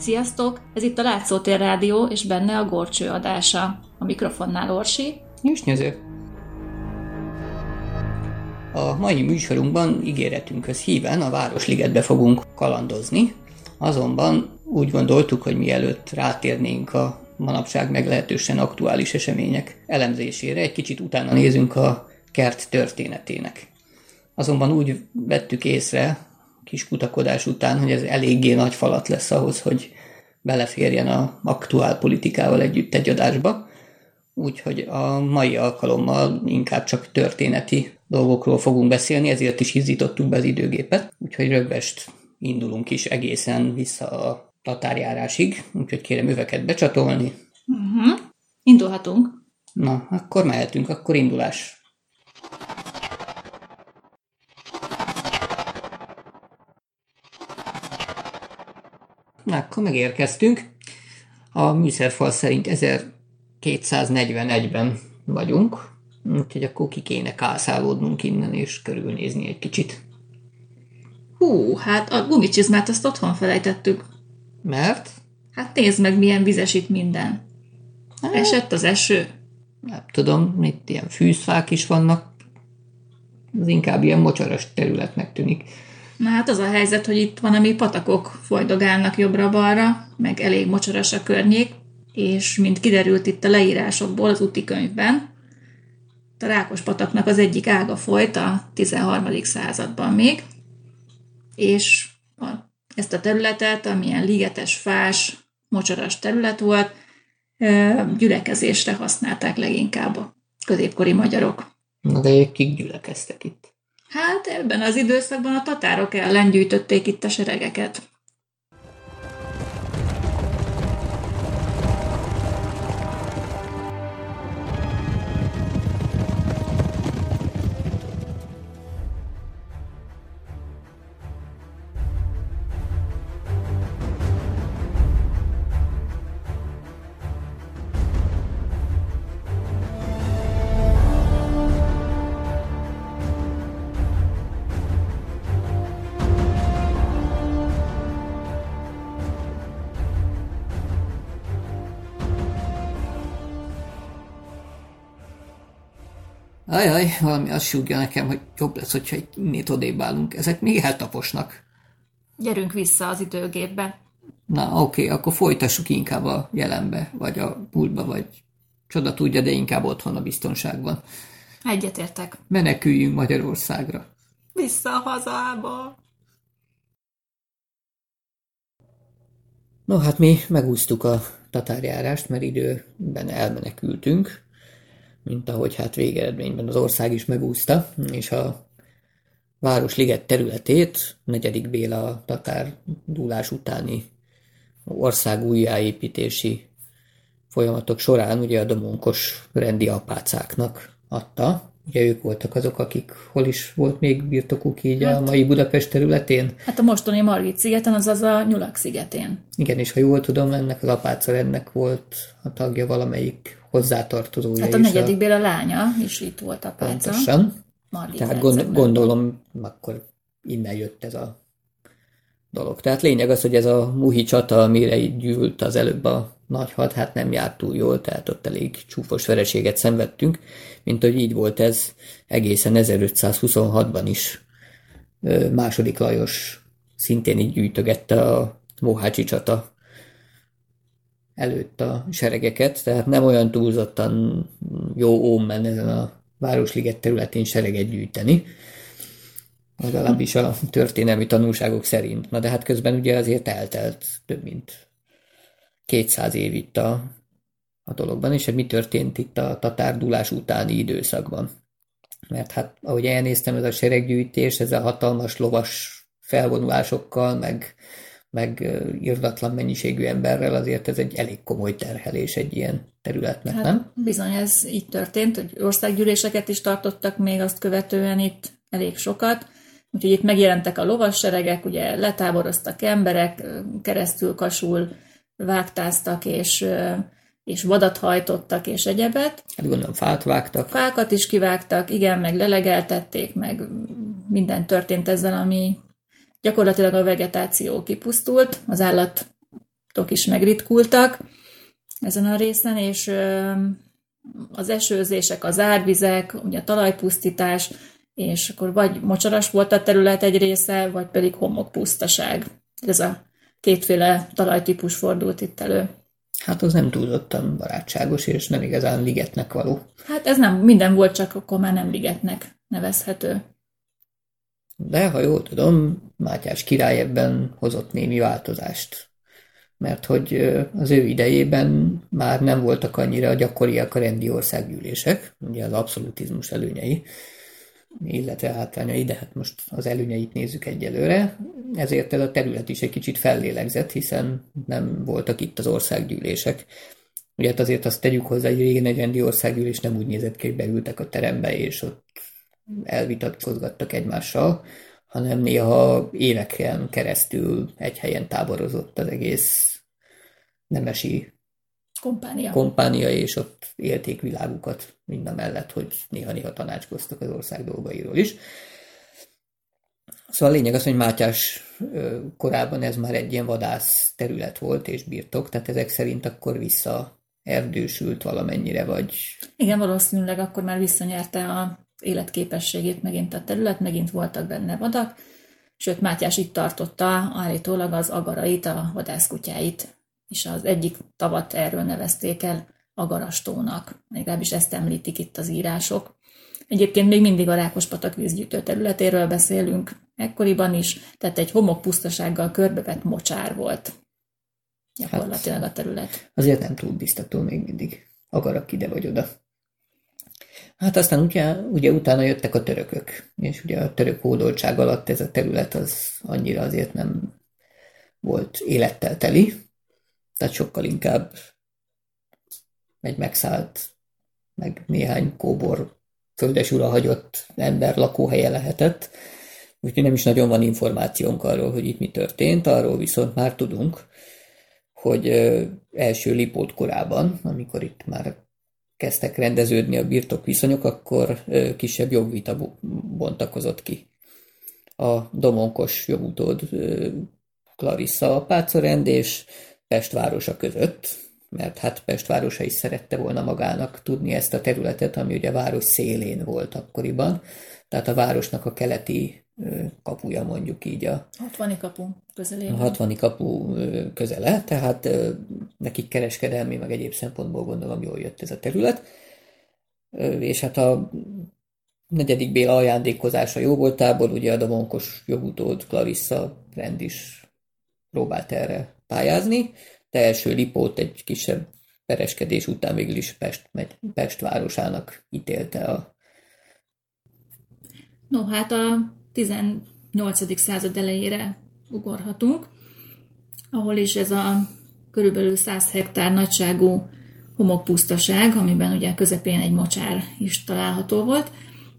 Sziasztok! Ez itt a Látszótér Rádió, és benne a Gorcső adása. A mikrofonnál Orsi. És nyező. A mai műsorunkban ígéretünkhöz híven a Városligetbe fogunk kalandozni, azonban úgy gondoltuk, hogy mielőtt rátérnénk a manapság meglehetősen aktuális események elemzésére, egy kicsit utána nézünk a kert történetének. Azonban úgy vettük észre, kis kutakodás után, hogy ez eléggé nagy falat lesz ahhoz, hogy beleférjen a aktuál politikával együtt egy adásba. Úgyhogy a mai alkalommal inkább csak történeti dolgokról fogunk beszélni, ezért is izzítottuk be az időgépet. Úgyhogy rögvest indulunk is egészen vissza a tatárjárásig, úgyhogy kérem öveket becsatolni. Uh-huh. Indulhatunk. Na, akkor mehetünk, akkor indulás. Na, akkor megérkeztünk. A műszerfal szerint 1241-ben vagyunk, úgyhogy akkor ki kéne kászálódnunk innen és körülnézni egy kicsit. Hú, hát a gumicsizmát azt otthon felejtettük. Mert? Hát nézd meg, milyen vizes itt minden. Hát, Esett az eső. Nem tudom, itt ilyen fűzfák is vannak. Ez inkább ilyen mocsaras területnek tűnik. Na hát az a helyzet, hogy itt van, ami patakok folydogálnak jobbra-balra, meg elég mocsaras a környék, és mint kiderült itt a leírásokból az úti könyvben, a Rákos pataknak az egyik ága folyt a 13. században még, és a, ezt a területet, amilyen ligetes, fás, mocsaras terület volt, gyülekezésre használták leginkább a középkori magyarok. Na de kik gyülekeztek itt? Hát ebben az időszakban a tatárok ellen gyűjtötték itt a seregeket. Ajaj, valami azt súgja nekem, hogy jobb lesz, hogyha egy innét odébb állunk. Ezek még eltaposnak. Gyerünk vissza az időgépbe. Na, oké, okay, akkor folytassuk inkább a jelenbe, vagy a múltba, vagy csoda tudja, de inkább otthon a biztonságban. Egyetértek. Meneküljünk Magyarországra. Vissza a hazába. No, hát mi megúsztuk a tatárjárást, mert időben elmenekültünk, mint ahogy hát végeredményben az ország is megúszta, és a Városliget területét negyedik Béla tatár dúlás utáni ország újjáépítési folyamatok során ugye a domonkos rendi apácáknak adta. Ugye ők voltak azok, akik hol is volt még birtokuk így hát, a mai Budapest területén? Hát a mostani Margit szigeten, azaz a Nyulak szigetén. Igen, és ha jól tudom, ennek az apáca rendnek volt a tagja valamelyik hozzátartozója Hát a negyedik Béla lánya is itt volt a pálca. Pontosan. Tehát gond, gondolom, akkor innen jött ez a dolog. Tehát lényeg az, hogy ez a muhi csata, amire így gyűlt az előbb a nagy had, hát nem járt túl jól, tehát ott elég csúfos vereséget szenvedtünk, mint hogy így volt ez egészen 1526-ban is. Második Lajos szintén így gyűjtögette a Mohácsi csata előtt a seregeket, tehát nem olyan túlzottan jó ómen ezen a Városliget területén sereget gyűjteni, legalábbis a történelmi tanulságok szerint. Na de hát közben ugye azért eltelt több mint 200 év itt a, a dologban, és mi történt itt a tatárdulás utáni időszakban. Mert hát, ahogy elnéztem, ez a sereggyűjtés, ez a hatalmas lovas felvonulásokkal, meg meg irdatlan mennyiségű emberrel, azért ez egy elég komoly terhelés egy ilyen területnek, hát nem? Bizony, ez így történt, hogy országgyűléseket is tartottak még azt követően itt elég sokat, úgyhogy itt megjelentek a lovasseregek, ugye letáboroztak emberek, keresztül kasul vágtáztak, és, és vadat hajtottak, és egyebet. Hát gondolom fát vágtak. Fákat is kivágtak, igen, meg lelegeltették, meg minden történt ezzel, ami gyakorlatilag a vegetáció kipusztult, az állat is megritkultak ezen a részen, és az esőzések, az árvizek, ugye a talajpusztítás, és akkor vagy mocsaras volt a terület egy része, vagy pedig homokpusztaság. Ez a kétféle talajtípus fordult itt elő. Hát az nem túlzottan barátságos, és nem igazán ligetnek való. Hát ez nem, minden volt, csak akkor már nem ligetnek nevezhető. De, ha jól tudom, Mátyás király ebben hozott némi változást. Mert hogy az ő idejében már nem voltak annyira gyakoriak a rendi országgyűlések, ugye az abszolutizmus előnyei, illetve hátrányai, de hát most az előnyeit nézzük egyelőre. Ezért ez a terület is egy kicsit fellélegzett, hiszen nem voltak itt az országgyűlések. Ugye hát azért azt tegyük hozzá, hogy régen egy rendi országgyűlés nem úgy nézett ki, hogy beültek a terembe, és ott elvitatkozgattak egymással, hanem néha éveken keresztül egy helyen táborozott az egész nemesi kompánia. kompánia, és ott élték világukat mind mellett, hogy néha-néha tanácskoztak az ország dolgairól is. Szóval a lényeg az, hogy Mátyás korában ez már egy ilyen vadász terület volt és birtok, tehát ezek szerint akkor vissza erdősült valamennyire, vagy... Igen, valószínűleg akkor már visszanyerte a életképességét megint a terület, megint voltak benne vadak, sőt Mátyás itt tartotta állítólag az agarait, a vadászkutyáit, és az egyik tavat erről nevezték el agarastónak, legalábbis ezt említik itt az írások. Egyébként még mindig a Rákospatak vízgyűjtő területéről beszélünk, ekkoriban is, tehát egy homok pusztasággal körbevett mocsár volt gyakorlatilag a terület. Azért nem túl biztató még mindig. Agarak ide vagy oda. Hát aztán ugye, ugye utána jöttek a törökök, és ugye a török hódoltság alatt ez a terület az annyira azért nem volt élettel teli, tehát sokkal inkább egy megszállt, meg néhány kóbor földesura hagyott ember lakóhelye lehetett, úgyhogy nem is nagyon van információnk arról, hogy itt mi történt, arról viszont már tudunk, hogy első Lipót korában, amikor itt már kezdtek rendeződni a birtok viszonyok, akkor kisebb jogvita bontakozott ki. A domonkos jogutód Clarissa apácorend és Pest városa között, mert hát Pest városa is szerette volna magának tudni ezt a területet, ami ugye a város szélén volt akkoriban, tehát a városnak a keleti kapuja mondjuk így a 60 kapu közelében. A 60 kapu közele, tehát nekik kereskedelmi, meg egyéb szempontból gondolom jól jött ez a terület. És hát a negyedik Béla ajándékozása jó voltából, ugye a Damonkos jogutód Clarissa rend is próbált erre pályázni, de első Lipót egy kisebb pereskedés után végül is Pest, megy, Pest városának ítélte a No, hát a 18. század elejére ugorhatunk, ahol is ez a körülbelül 100 hektár nagyságú homokpusztaság, amiben ugye közepén egy mocsár is található volt,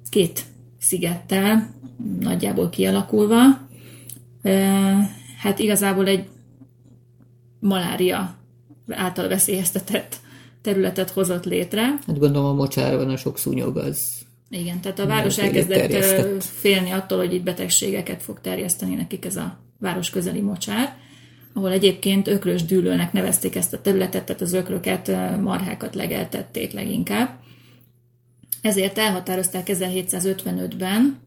két szigettel nagyjából kialakulva. Hát igazából egy malária által veszélyeztetett területet hozott létre. Hát gondolom a mocsárban a sok szúnyog az igen, tehát a város elkezdett félni attól, hogy itt betegségeket fog terjeszteni nekik ez a város közeli mocsár, ahol egyébként ökrös dűlőnek nevezték ezt a területet, tehát az ökröket, marhákat legeltették leginkább. Ezért elhatározták 1755-ben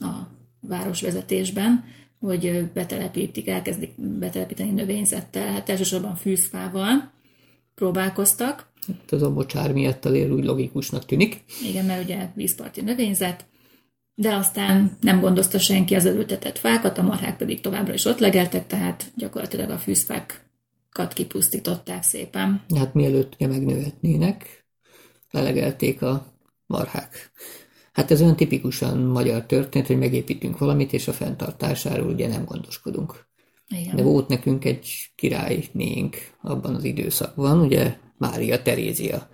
a városvezetésben, hogy betelepítik, elkezdik betelepíteni növényzettel, hát elsősorban fűzfával próbálkoztak, Hát az a mocsár miatt azért úgy logikusnak tűnik. Igen, mert ugye vízparti növényzet, de aztán nem gondozta senki az ültetett fákat, a marhák pedig továbbra is ott legeltek, tehát gyakorlatilag a fűzfákat kipusztították szépen. Hát mielőtt ugye megnőhetnének, lelegelték a marhák. Hát ez olyan tipikusan magyar történet, hogy megépítünk valamit, és a fenntartásáról ugye nem gondoskodunk. Igen. De volt nekünk egy királynénk abban az időszakban, ugye Mária Terézia,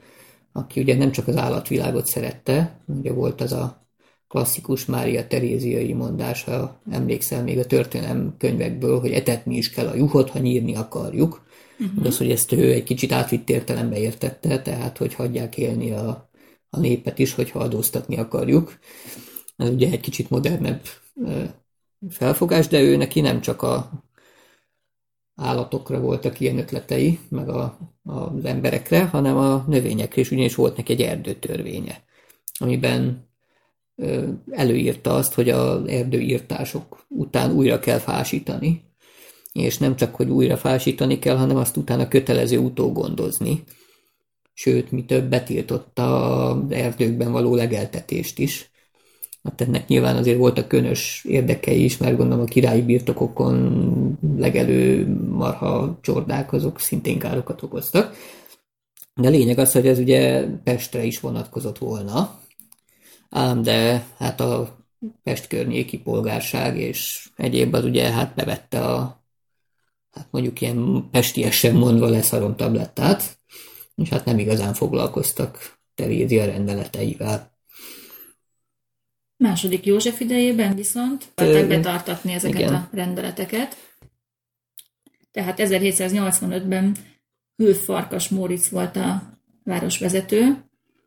aki ugye nem csak az állatvilágot szerette, ugye volt az a klasszikus Mária Teréziai mondása, emlékszel még a történelem könyvekből, hogy etetni is kell a juhot, ha nyírni akarjuk. Uh-huh. De az, hogy ezt ő egy kicsit átvitt értelembe értette, tehát hogy hagyják élni a, a népet is, hogyha adóztatni akarjuk. Ez ugye egy kicsit modernebb felfogás, de ő neki nem csak a állatokra voltak ilyen ötletei, meg a, az emberekre, hanem a növényekre is, ugyanis volt neki egy erdőtörvénye, amiben ö, előírta azt, hogy az erdőírtások után újra kell fásítani, és nem csak, hogy újra fásítani kell, hanem azt utána kötelező utógondozni. Sőt, mi több betiltotta az erdőkben való legeltetést is. Hát ennek nyilván azért voltak könös érdekei is, mert gondolom a királyi birtokokon legelő marha csordák azok szintén károkat okoztak. De lényeg az, hogy ez ugye Pestre is vonatkozott volna, ám de hát a Pest környéki polgárság és egyéb az ugye hát bevette a hát mondjuk ilyen pestiesen mondva leszarom tablettát, és hát nem igazán foglalkoztak Terézia rendeleteivel. Második József idejében viszont tettek betartatni ezeket igen. a rendeleteket. Tehát 1785-ben Hülf Farkas Móricz volt a városvezető,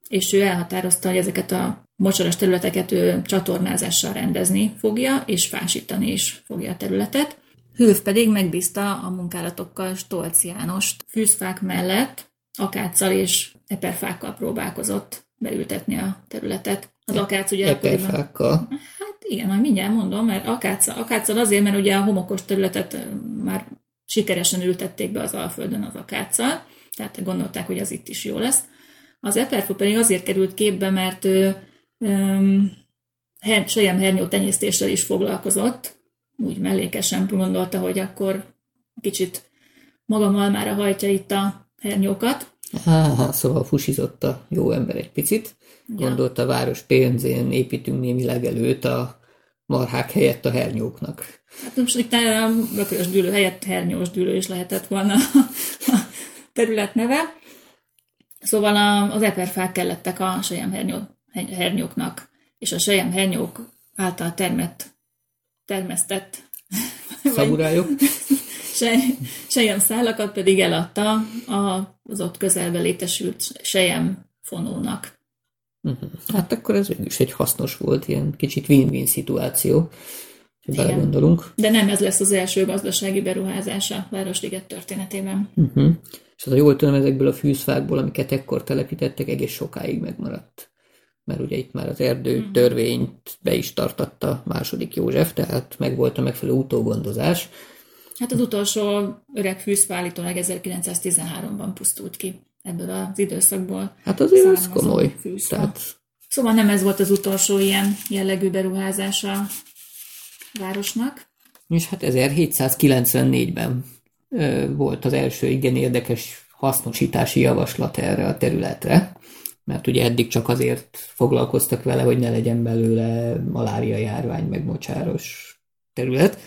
és ő elhatározta, hogy ezeket a mocsaras területeket ő csatornázással rendezni fogja, és fásítani is fogja a területet. Hülf pedig megbízta a munkálatokkal Stolc Jánost. Fűzfák mellett akáccal és eperfákkal próbálkozott beültetni a területet. Az akác ugye Eperfákkal? Hát igen, majd mindjárt mondom, mert akáccal, akáccal azért, mert ugye a homokos területet már sikeresen ültették be az Alföldön az akáccal, tehát gondolták, hogy az itt is jó lesz. Az eperfú pedig azért került képbe, mert ő um, Sejem hernyó tenyésztéssel is foglalkozott, úgy mellékesen gondolta, hogy akkor kicsit maga malmára hajtja itt a hernyókat. Há, szóval fusizott a jó ember egy picit. Ja. Gondolta a város pénzén építünk némi legelőt a marhák helyett a hernyóknak. Hát most itt a bökörös dűlő helyett hernyós dűlő is lehetett volna a terület neve. Szóval az eperfák kellettek a sejem hernyó, hernyóknak, és a sejem hernyók által termett termesztett szamurájok. sejem szálakat pedig eladta az ott közelbe létesült sejem fonónak. Uh-huh. Hát akkor ez is egy hasznos volt, ilyen kicsit win-win szituáció, ha belegondolunk. De nem ez lesz az első gazdasági beruházása a Városliget történetében. Uh-huh. És az a jól tudom, ezekből a fűzfákból, amiket ekkor telepítettek, egész sokáig megmaradt mert ugye itt már az erdő mhm. törvényt be is tartatta második József, tehát meg volt a megfelelő utógondozás. Hát az utolsó öreg fűszfa állítólag 1913-ban pusztult ki ebből az időszakból. Hát azért ez komoly. Fűszfa. Tehát... Szóval nem ez volt az utolsó ilyen jellegű beruházása a városnak. És hát 1794-ben volt az első igen érdekes hasznosítási javaslat erre a területre mert ugye eddig csak azért foglalkoztak vele, hogy ne legyen belőle malária járvány, meg mocsáros terület.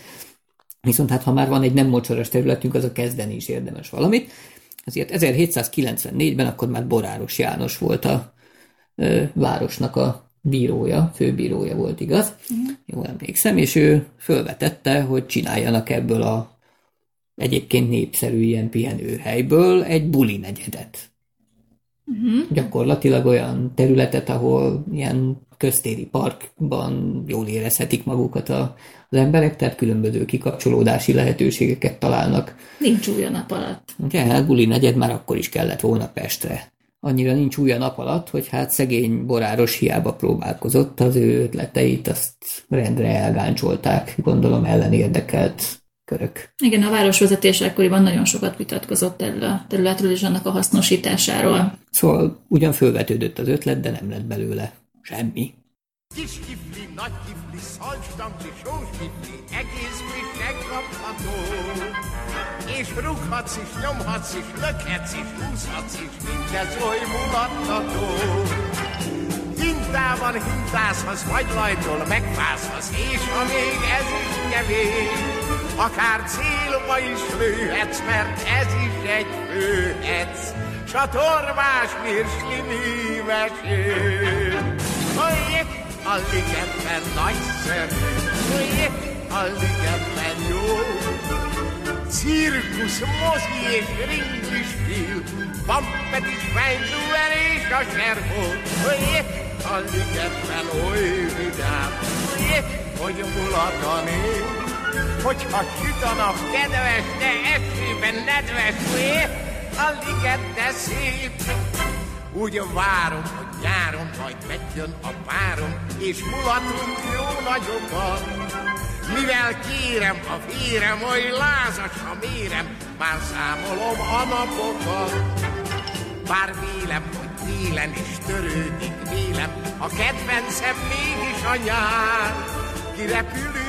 Viszont hát ha már van egy nem mocsaras területünk, az a kezdeni is érdemes valamit. Azért 1794-ben akkor már Boráros János volt a ö, városnak a bírója, főbírója volt, igaz? Mm. Jól emlékszem, és ő fölvetette, hogy csináljanak ebből a egyébként népszerű ilyen pihenőhelyből egy buli negyedet. Uh-huh. Gyakorlatilag olyan területet, ahol ilyen köztéri parkban jól érezhetik magukat a, az emberek, tehát különböző kikapcsolódási lehetőségeket találnak. Nincs új a nap alatt. Ugye, hát Buli negyed már akkor is kellett volna Pestre. Annyira nincs új a nap alatt, hogy hát szegény boráros hiába próbálkozott, az ő ötleteit azt rendre elgáncsolták, gondolom ellen érdekelt körök. Igen, a városvezetés ekkoriban nagyon sokat vitatkozott erről a területről és annak a hasznosításáról. Szóval ugyan fölvetődött az ötlet, de nem lett belőle semmi. Kis kifli, nagy kifli, szalcstamli, sóskifli, egész friss, megkapható. És rúghatsz is, nyomhatsz is, lökhetsz is, húzhatsz is, mindez oly mulattató. Hintában hintázhatsz, vagy lajtól megfázhatsz, és ha még ez is kevés, Akár célba is lőhetsz, mert ez is egy főhetsz, S a torvás virsli művesél. Hogy a ligetben nagyszerű, hogy a ligetben jó. Cirkusz, mozi és ringlispil, van pedig fejlően és a serhó, hogy a ligetben oly vidám, hogy mulat a nép. Hogyha süt a nap kedves, de esőben nedves lé, a liget de szép. Úgy várom, hogy nyáron majd megjön a párom, és mulatunk jó nagyokat. Mivel kérem a férem, oly lázas a mérem, már számolom a napokat. Bár vélem, hogy télen is törődik vélem, a kedvencem mégis a nyár. Kirepülünk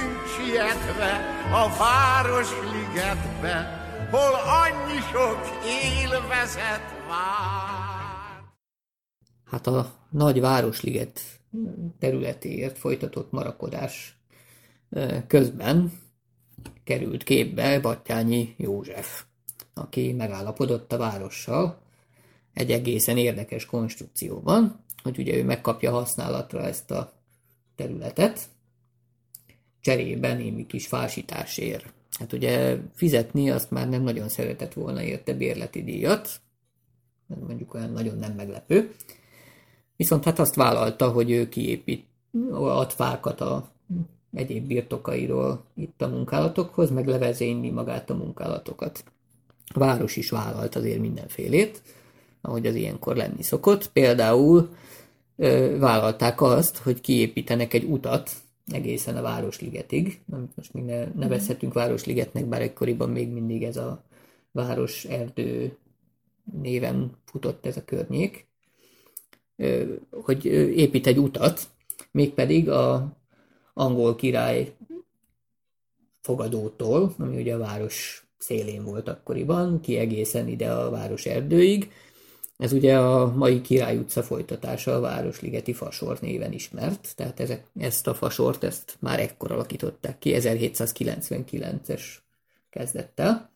sietve a városligetbe, hol annyi sok élvezet vár. Hát a nagy városliget területéért folytatott marakodás közben került képbe Battyányi József, aki megállapodott a várossal egy egészen érdekes konstrukcióban, hogy ugye ő megkapja használatra ezt a területet, cserébe némi kis fásításért. Hát ugye fizetni azt már nem nagyon szeretett volna érte bérleti díjat, mondjuk olyan nagyon nem meglepő. Viszont hát azt vállalta, hogy ő kiépít, ad fákat a egyéb birtokairól itt a munkálatokhoz, meg levezényli magát a munkálatokat. A város is vállalt azért mindenfélét, ahogy az ilyenkor lenni szokott. Például ö, vállalták azt, hogy kiépítenek egy utat egészen a Városligetig, amit most még ne, nevezhetünk Városligetnek, bár ekkoriban még mindig ez a város erdő néven futott ez a környék, hogy épít egy utat, mégpedig a angol király fogadótól, ami ugye a város szélén volt akkoriban, ki egészen ide a város erdőig. Ez ugye a mai Király utca folytatása a Városligeti Fasor néven ismert, tehát ezek, ezt a fasort ezt már ekkor alakították ki, 1799-es kezdettel.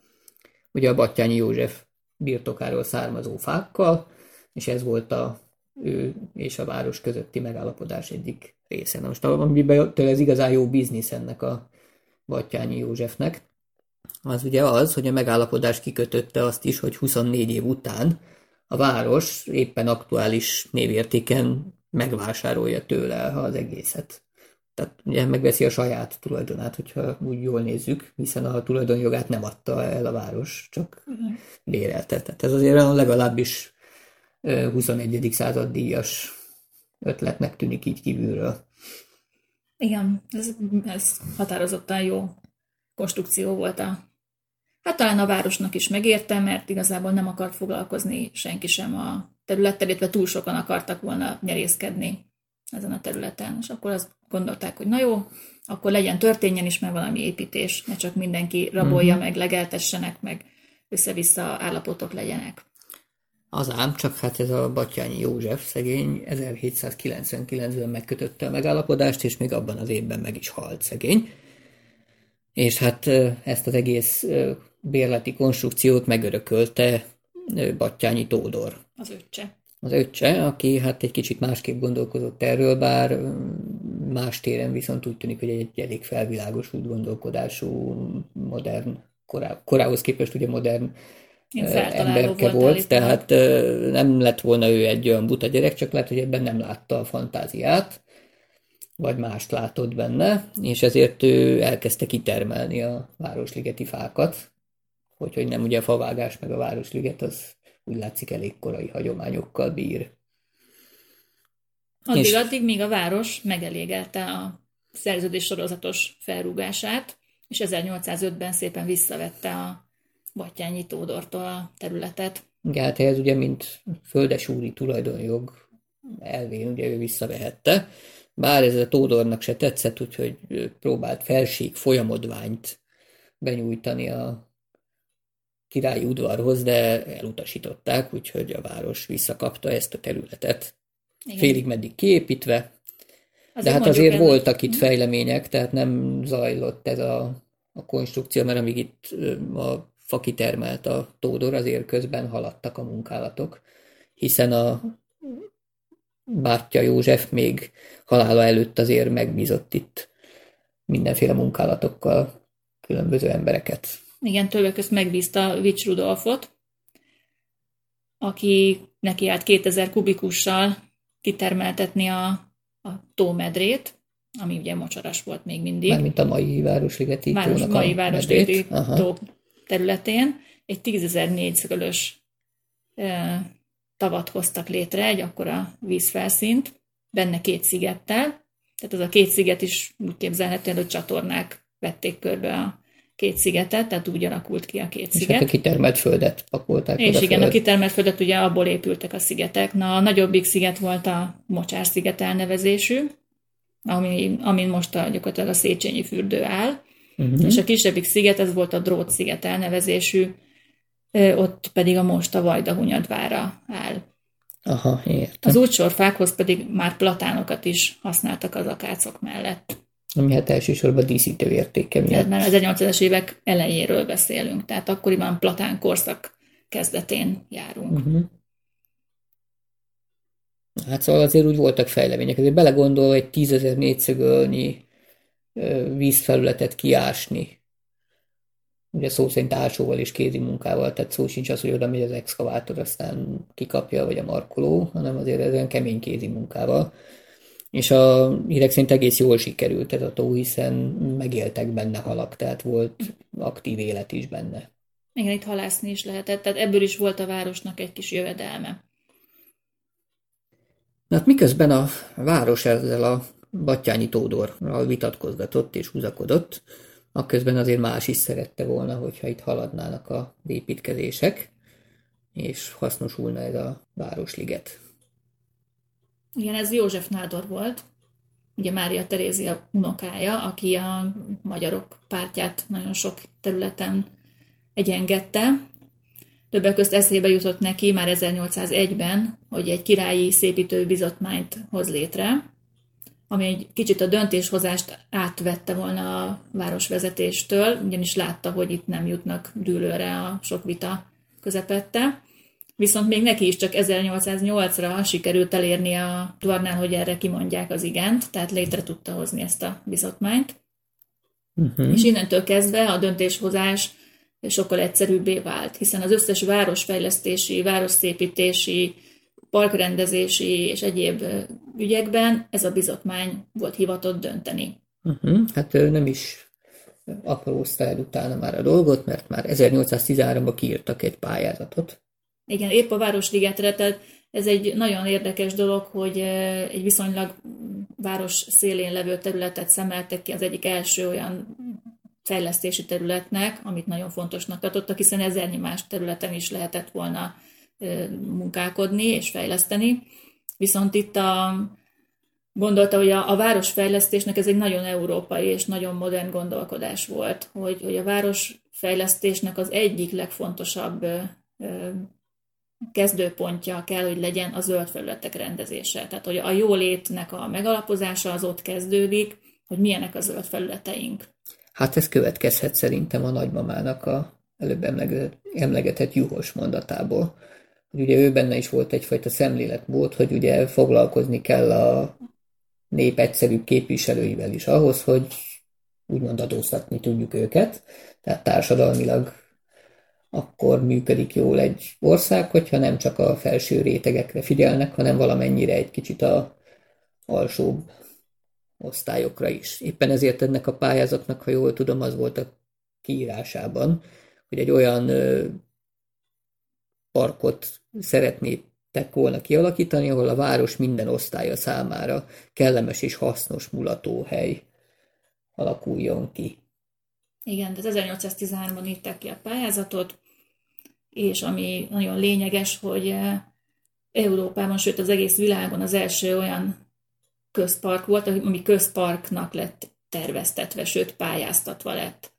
Ugye a Battyányi József birtokáról származó fákkal, és ez volt a ő és a város közötti megállapodás egyik része. Na most amiben ez igazán jó biznisz ennek a Battyányi Józsefnek, az ugye az, hogy a megállapodás kikötötte azt is, hogy 24 év után a város éppen aktuális névértéken megvásárolja tőle az egészet. Tehát ugye megveszi a saját tulajdonát, hogyha úgy jól nézzük, hiszen a tulajdonjogát nem adta el a város, csak bérelte. Tehát ez azért legalábbis 21. század díjas ötletnek tűnik így kívülről. Igen, ez, ez határozottan jó konstrukció volt a Hát talán a városnak is megérte, mert igazából nem akart foglalkozni senki sem a területtel, illetve túl sokan akartak volna nyerészkedni ezen a területen. És akkor azt gondolták, hogy na jó, akkor legyen, történjen is meg valami építés, ne csak mindenki rabolja uh-huh. meg, legeltessenek, meg össze-vissza állapotok legyenek. Az ám, csak hát ez a Batyányi József szegény 1799-ben megkötötte a megállapodást, és még abban az évben meg is halt szegény. És hát ezt az egész bérleti konstrukciót megörökölte Batyányi Tódor. Az öccse. Az öccse, aki hát egy kicsit másképp gondolkozott erről, bár más téren viszont úgy tűnik, hogy egy elég felvilágosult gondolkodású, modern, korá, korához képest ugye modern emberke volt, volt tehát nem lett volna ő egy olyan buta gyerek, csak lehet, hogy ebben nem látta a fantáziát, vagy mást látott benne, és ezért ő elkezdte kitermelni a városligeti fákat, hogy, hogy nem ugye a favágás meg a városliget az úgy látszik elég korai hagyományokkal bír. Addig, és... addig, míg a város megelégelte a szerződés sorozatos felrúgását, és 1805-ben szépen visszavette a Batyányi Tódortól a területet. Igen, hát ez ugye, mint földesúri tulajdonjog elvén ugye ő visszavehette, bár ez a Tódornak se tetszett, úgyhogy próbált felség folyamodványt benyújtani a királyi udvarhoz, de elutasították, úgyhogy a város visszakapta ezt a területet. Igen. Félig meddig kiépítve, azért de hát azért el... voltak itt fejlemények, tehát nem zajlott ez a, a konstrukció, mert amíg itt a fa kitermelt a tódor, azért közben haladtak a munkálatok, hiszen a bátyja József még halála előtt azért megbízott itt mindenféle munkálatokkal különböző embereket. Igen, többek között megbízta Vics Rudolfot, aki neki állt 2000 kubikussal kitermeltetni a, a tómedrét, ami ugye mocsaras volt még mindig. Mármint a mai Városligeti Város, tónak mai a Városligeti tó területén egy 10.000 négyszögölös e, tavat hoztak létre, egy akkora vízfelszínt, benne két szigettel, tehát az a két sziget is úgy képzelhető, hogy csatornák vették körbe a két szigetet, tehát úgy alakult ki a két És sziget. hát a kitermelt földet pakolták És oda igen, föl. a kitermelt földet ugye abból épültek a szigetek. Na, a nagyobbik sziget volt a Mocsár sziget elnevezésű, ami, amin most a, gyakorlatilag a Széchenyi fürdő áll, Mhm. és a kisebbik sziget, ez volt a Drót sziget elnevezésű, ott pedig a most a Vajda Hunyadvára áll. Aha, értem. Az útsorfákhoz pedig már platánokat is használtak az akácok mellett. Ami hát elsősorban díszítő értéke Tehát miatt. már az 1800-es évek elejéről beszélünk, tehát akkoriban platán korszak kezdetén járunk. Uh-huh. Hát szóval azért úgy voltak fejlemények. Azért belegondolva egy tízezer négyszögölnyi vízfelületet kiásni. Ugye szó szerint ásóval és kézi munkával, tehát szó sincs az, hogy oda megy az exkavátor, aztán kikapja, vagy a markoló, hanem azért ez olyan kemény kézi munkával. És a hírek szerint egész jól sikerült ez a tó, hiszen megéltek benne halak, tehát volt aktív élet is benne. Igen, itt halászni is lehetett, tehát ebből is volt a városnak egy kis jövedelme. Na hát miközben a város ezzel a Battyányi Tódorral vitatkozgatott és húzakodott, akközben azért más is szerette volna, hogyha itt haladnának a építkezések, és hasznosulna ez a Városliget. Igen, ez József Nádor volt, ugye Mária Terézia unokája, aki a magyarok pártját nagyon sok területen egyengette. Többek közt eszébe jutott neki már 1801-ben, hogy egy királyi szépítő bizotmányt hoz létre, ami egy kicsit a döntéshozást átvette volna a városvezetéstől, ugyanis látta, hogy itt nem jutnak dűlőre a sok vita közepette. Viszont még neki is csak 1808-ra sikerült elérni a Dvarnál, hogy erre kimondják az igent, tehát létre tudta hozni ezt a bizotmányt. Uh-huh. És innentől kezdve a döntéshozás sokkal egyszerűbbé vált, hiszen az összes városfejlesztési, városszépítési, parkrendezési és egyéb ügyekben ez a bizotmány volt hivatott dönteni. Uh-huh. Hát nem is aprózta el utána már a dolgot, mert már 1813-ban kiírtak egy pályázatot. Igen, épp a Városligetre, tehát ez egy nagyon érdekes dolog, hogy egy viszonylag város szélén levő területet szemeltek ki az egyik első olyan fejlesztési területnek, amit nagyon fontosnak tartottak, hiszen ezernyi más területen is lehetett volna munkálkodni és fejleszteni. Viszont itt a, gondolta, hogy a, a városfejlesztésnek ez egy nagyon európai és nagyon modern gondolkodás volt, hogy, hogy a városfejlesztésnek az egyik legfontosabb kezdőpontja kell, hogy legyen a zöld felületek rendezése. Tehát, hogy a jólétnek a megalapozása az ott kezdődik, hogy milyenek a zöld felületeink. Hát ez következhet szerintem a nagymamának a előbb emlegetett juhos mondatából. Hogy ugye ő benne is volt egyfajta szemléletmód, hogy ugye foglalkozni kell a nép egyszerűbb képviselőivel is ahhoz, hogy úgymond adóztatni tudjuk őket. Tehát társadalmilag akkor működik jól egy ország, hogyha nem csak a felső rétegekre figyelnek, hanem valamennyire egy kicsit a alsóbb osztályokra is. Éppen ezért ennek a pályázatnak, ha jól tudom, az volt a kiírásában, hogy egy olyan parkot szeretnétek volna kialakítani, ahol a város minden osztálya számára kellemes és hasznos mulatóhely alakuljon ki. Igen, tehát 1813-ban írták ki a pályázatot, és ami nagyon lényeges, hogy Európában, sőt az egész világon az első olyan közpark volt, ami közparknak lett terveztetve, sőt pályáztatva lett.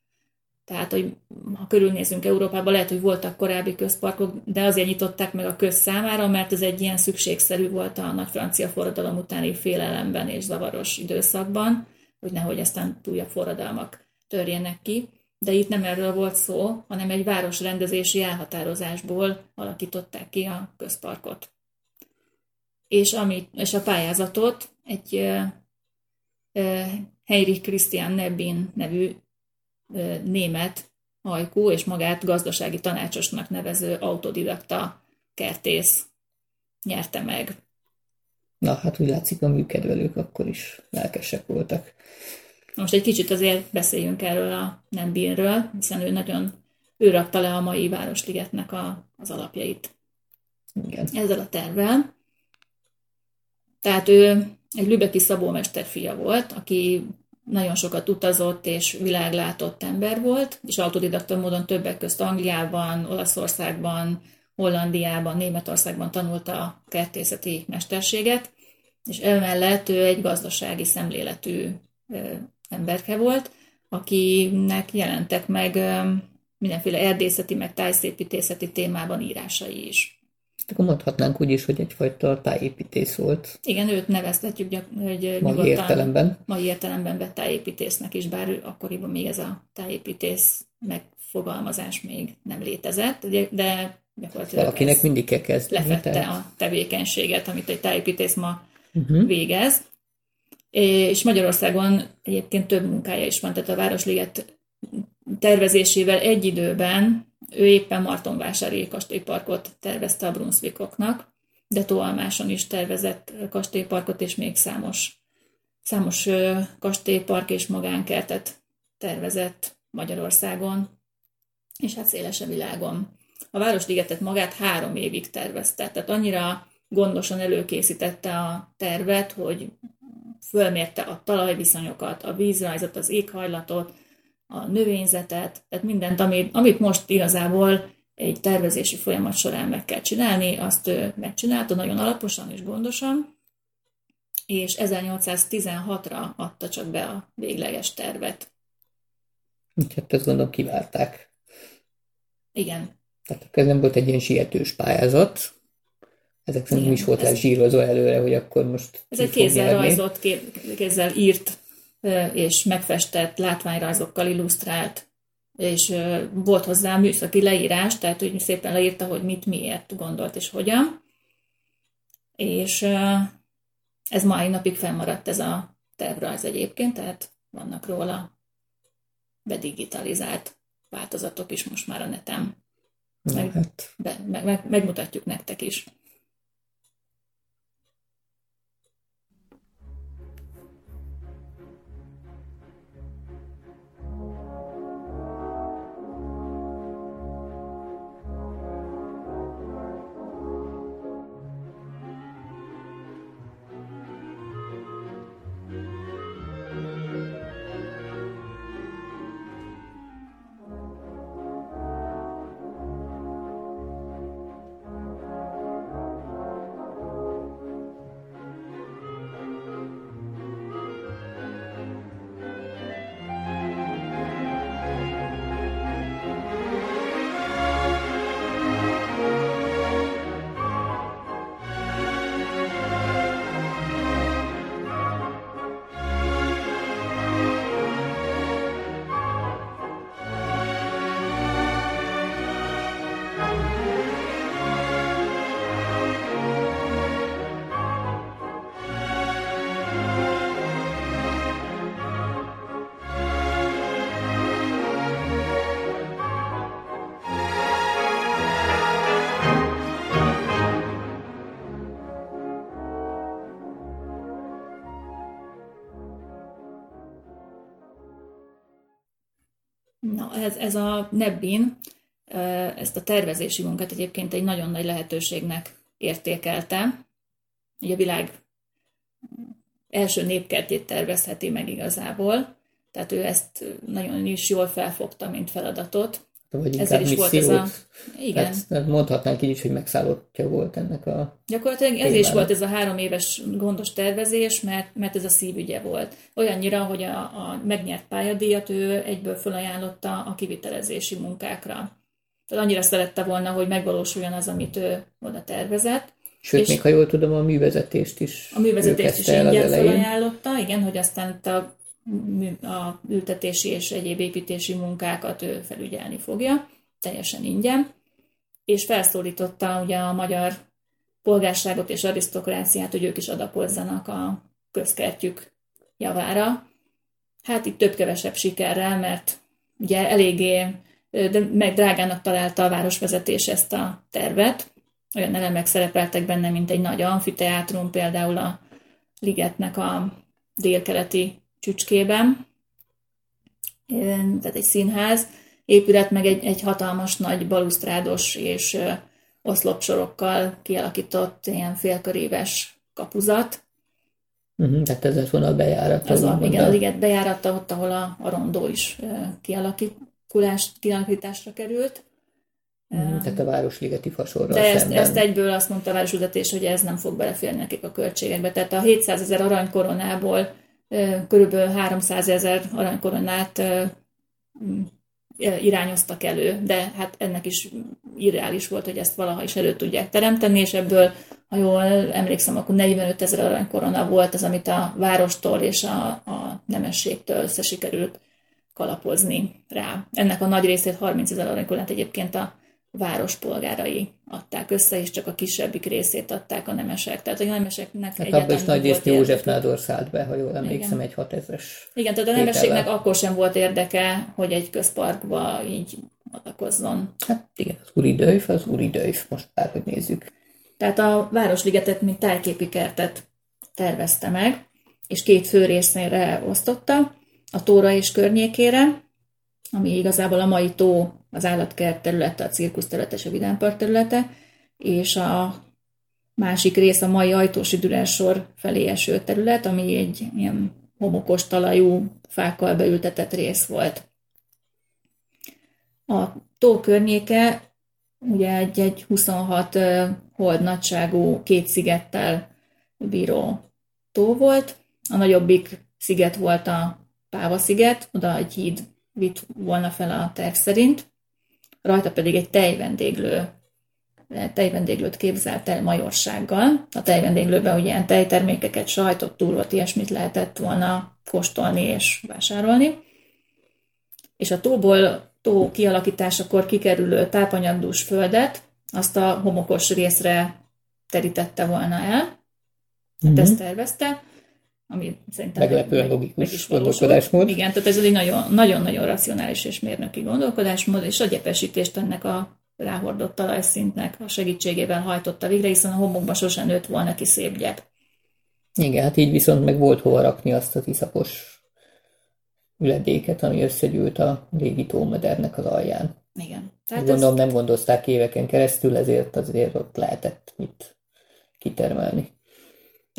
Tehát, hogy ha körülnézünk Európában, lehet, hogy voltak korábbi közparkok, de azért nyitották meg a köz számára, mert ez egy ilyen szükségszerű volt a nagy francia forradalom utáni félelemben és zavaros időszakban, hogy nehogy aztán újabb forradalmak törjenek ki. De itt nem erről volt szó, hanem egy városrendezési elhatározásból alakították ki a közparkot. És, ami, és a pályázatot egy Heinrich Christian Nebbin nevű német hajkú és magát gazdasági tanácsosnak nevező autodidakta kertész nyerte meg. Na, hát úgy látszik, a műkedvelők akkor is lelkesek voltak. Most egy kicsit azért beszéljünk erről a Nembinről, hiszen ő nagyon, ő rakta le a mai Városligetnek a, az alapjait. Igen. Ezzel a tervvel. Tehát ő egy lübeki szabómester fia volt, aki nagyon sokat utazott és világlátott ember volt, és autodidakta módon többek közt Angliában, Olaszországban, Hollandiában, Németországban tanulta a kertészeti mesterséget, és emellett ő egy gazdasági szemléletű emberke volt, akinek jelentek meg mindenféle erdészeti, meg tájszépítészeti témában írásai is. Akkor mondhatnánk úgy is, hogy egyfajta tájépítész volt. Igen, őt neveztetjük, hogy mai értelemben. Mai értelemben vett tájépítésznek is, bár akkoriban még ez a tájépítész megfogalmazás még nem létezett, de gyakorlatilag Valakinek mindig kell kezdeni. Lefette tehát... a tevékenységet, amit egy tájépítész ma uh-huh. végez. És Magyarországon egyébként több munkája is van, tehát a Városliget tervezésével egy időben ő éppen Martonvásári kastélyparkot tervezte a Brunswickoknak, de Toalmáson is tervezett kastélyparkot, és még számos, számos kastélypark és magánkertet tervezett Magyarországon, és hát széles a világon. A Városligetet magát három évig tervezte, tehát annyira gondosan előkészítette a tervet, hogy fölmérte a talajviszonyokat, a vízrajzot, az éghajlatot, a növényzetet, tehát mindent, amit, amit most igazából egy tervezési folyamat során meg kell csinálni, azt ő megcsinálta nagyon alaposan és gondosan, és 1816-ra adta csak be a végleges tervet. Hát ezt gondolom kivárták. Igen. Tehát ez nem volt egy ilyen sietős pályázat, ezek szerint nem is volt ez, zsírozva előre, hogy akkor most Ez egy kézzel rajzott, kézzel írt és megfestett látványrajzokkal illusztrált, és volt hozzá műszaki leírás, tehát úgy szépen leírta, hogy mit, miért gondolt és hogyan. És ez mai napig fennmaradt ez a tervrajz egyébként, tehát vannak róla bedigitalizált változatok is most már a netem. Meg, hát. be, meg, meg, megmutatjuk nektek is. Ez, ez a Nebbin ezt a tervezési munkát egyébként egy nagyon nagy lehetőségnek értékelte. Ugye a világ első népkertjét tervezheti meg igazából, tehát ő ezt nagyon is jól felfogta, mint feladatot. Vagy Ezzel is volt ez a... Igen. Hát, mondhatnánk így is, hogy megszállottja volt ennek a... Gyakorlatilag ez is volt ez a három éves gondos tervezés, mert, mert ez a szívügye volt. Olyannyira, hogy a, a megnyert pályadíjat ő egyből felajánlotta a kivitelezési munkákra. Tehát annyira szerette volna, hogy megvalósuljon az, amit ő oda tervezett. Sőt, és még ha jól tudom, a művezetést is A művezetést is ingyen felajánlotta, igen, hogy aztán a a ültetési és egyéb építési munkákat ő felügyelni fogja, teljesen ingyen, és felszólította ugye a magyar polgárságot és arisztokráciát, hogy ők is adakozzanak a közkertjük javára. Hát itt több-kevesebb sikerrel, mert ugye eléggé de meg drágának találta a városvezetés ezt a tervet, olyan elemek szerepeltek benne, mint egy nagy amfiteátrum, például a ligetnek a délkeleti csücskében, tehát egy színház épület, meg egy, egy hatalmas nagy balusztrádos és oszlopsorokkal kialakított ilyen félköréves kapuzat. Uh-huh, tehát ez lett volna a bejárat. Ez a, igen, a liget bejárata, ott, ahol a, a rondó is kialakításra került. Uh-huh, tehát a Városligeti fasorral De ezt, ezt egyből azt mondta a városüzetés, hogy ez nem fog beleférni nekik a költségekbe. Tehát a 700 ezer aranykoronából körülbelül 300 ezer aranykoronát irányoztak elő, de hát ennek is irreális volt, hogy ezt valaha is elő tudják teremteni, és ebből, ha jól emlékszem, akkor 45 ezer aranykorona volt az, amit a várostól és a, a nemességtől sikerült kalapozni rá. Ennek a nagy részét, 30 ezer aranykoronát egyébként a város polgárai adták össze, és csak a kisebbik részét adták a nemesek. Tehát a nemeseknek hát abban is nagy részt József Nádor szállt be, ha jól emlékszem, Igen. egy 6000-es Igen, tehát a nemességnek akkor sem volt érdeke, hogy egy közparkba így adakozzon. Hát igen, az úri dőjf, az úri dőjf, most bárhogy nézzük. Tehát a Városligetet, mint tájképi kertet tervezte meg, és két fő részére osztotta, a Tóra és környékére, ami igazából a mai tó, az állatkert területe, a cirkusz területe és a vidámpark területe, és a másik rész a mai ajtósi sor felé eső terület, ami egy ilyen homokos talajú fákkal beültetett rész volt. A tó környéke ugye egy, egy 26 hold nagyságú két szigettel bíró tó volt. A nagyobbik sziget volt a Páva sziget, oda egy híd vitt volna fel a terv szerint, rajta pedig egy tejvendéglő tejvendéglőt képzelt el majorsággal. A tejvendéglőben ugye ilyen tejtermékeket, sajtot, túrot, ilyesmit lehetett volna kóstolni és vásárolni. És a tóból, tó kialakításakor kikerülő tápanyagdús földet azt a homokos részre terítette volna el. Mm-hmm. ezt tervezte ami szerintem meglepően meg, logikus meg gondolkodásmód. Igen, tehát ez egy nagyon-nagyon racionális és mérnöki gondolkodásmód, és a gyepesítést ennek a ráhordott talajszintnek a segítségével hajtotta végre, hiszen a homokban sosem nőtt volna ki szép gyep. Igen, hát így viszont meg volt hova rakni azt az iszapos üledéket, ami összegyűlt a régi tómedernek az alján. Igen. Tehát Gondolom ez... nem gondozták éveken keresztül, ezért azért ott lehetett mit kitermelni.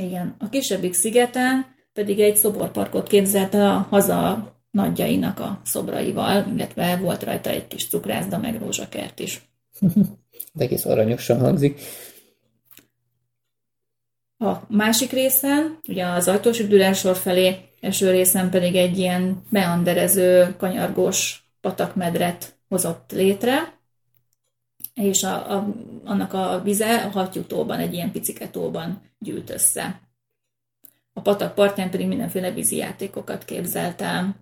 Igen. A kisebbik szigeten pedig egy szoborparkot képzelt a haza nagyjainak a szobraival, illetve volt rajta egy kis cukrászda, meg rózsakert is. De egész aranyosan hangzik. A másik részen, ugye az ajtós üdülelsor felé eső részen pedig egy ilyen meanderező, kanyargós patakmedret hozott létre, és a, a, annak a vize a hattyútóban, egy ilyen piciketóban gyűlt össze. A patak partján pedig mindenféle vízi játékokat képzelt el.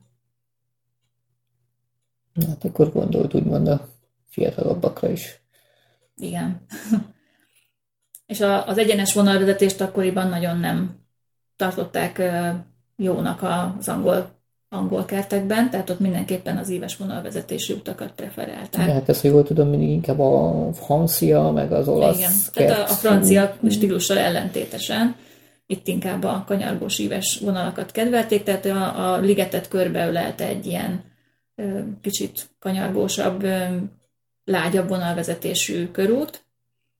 Hát akkor gondolt úgymond a fiatalabbakra is. Igen. és a, az egyenes vonalvezetést akkoriban nagyon nem tartották jónak az angol angol kertekben, tehát ott mindenképpen az éves vonalvezetési utakat preferálták. Ja, hát ezt, hogy jól tudom, mindig inkább a francia, meg az olasz Igen, kert. tehát a, a francia stílussal ellentétesen itt inkább a kanyargós íves vonalakat kedvelték, tehát a, a ligetet körbeölelte egy ilyen ö, kicsit kanyargósabb, ö, lágyabb vonalvezetésű körút,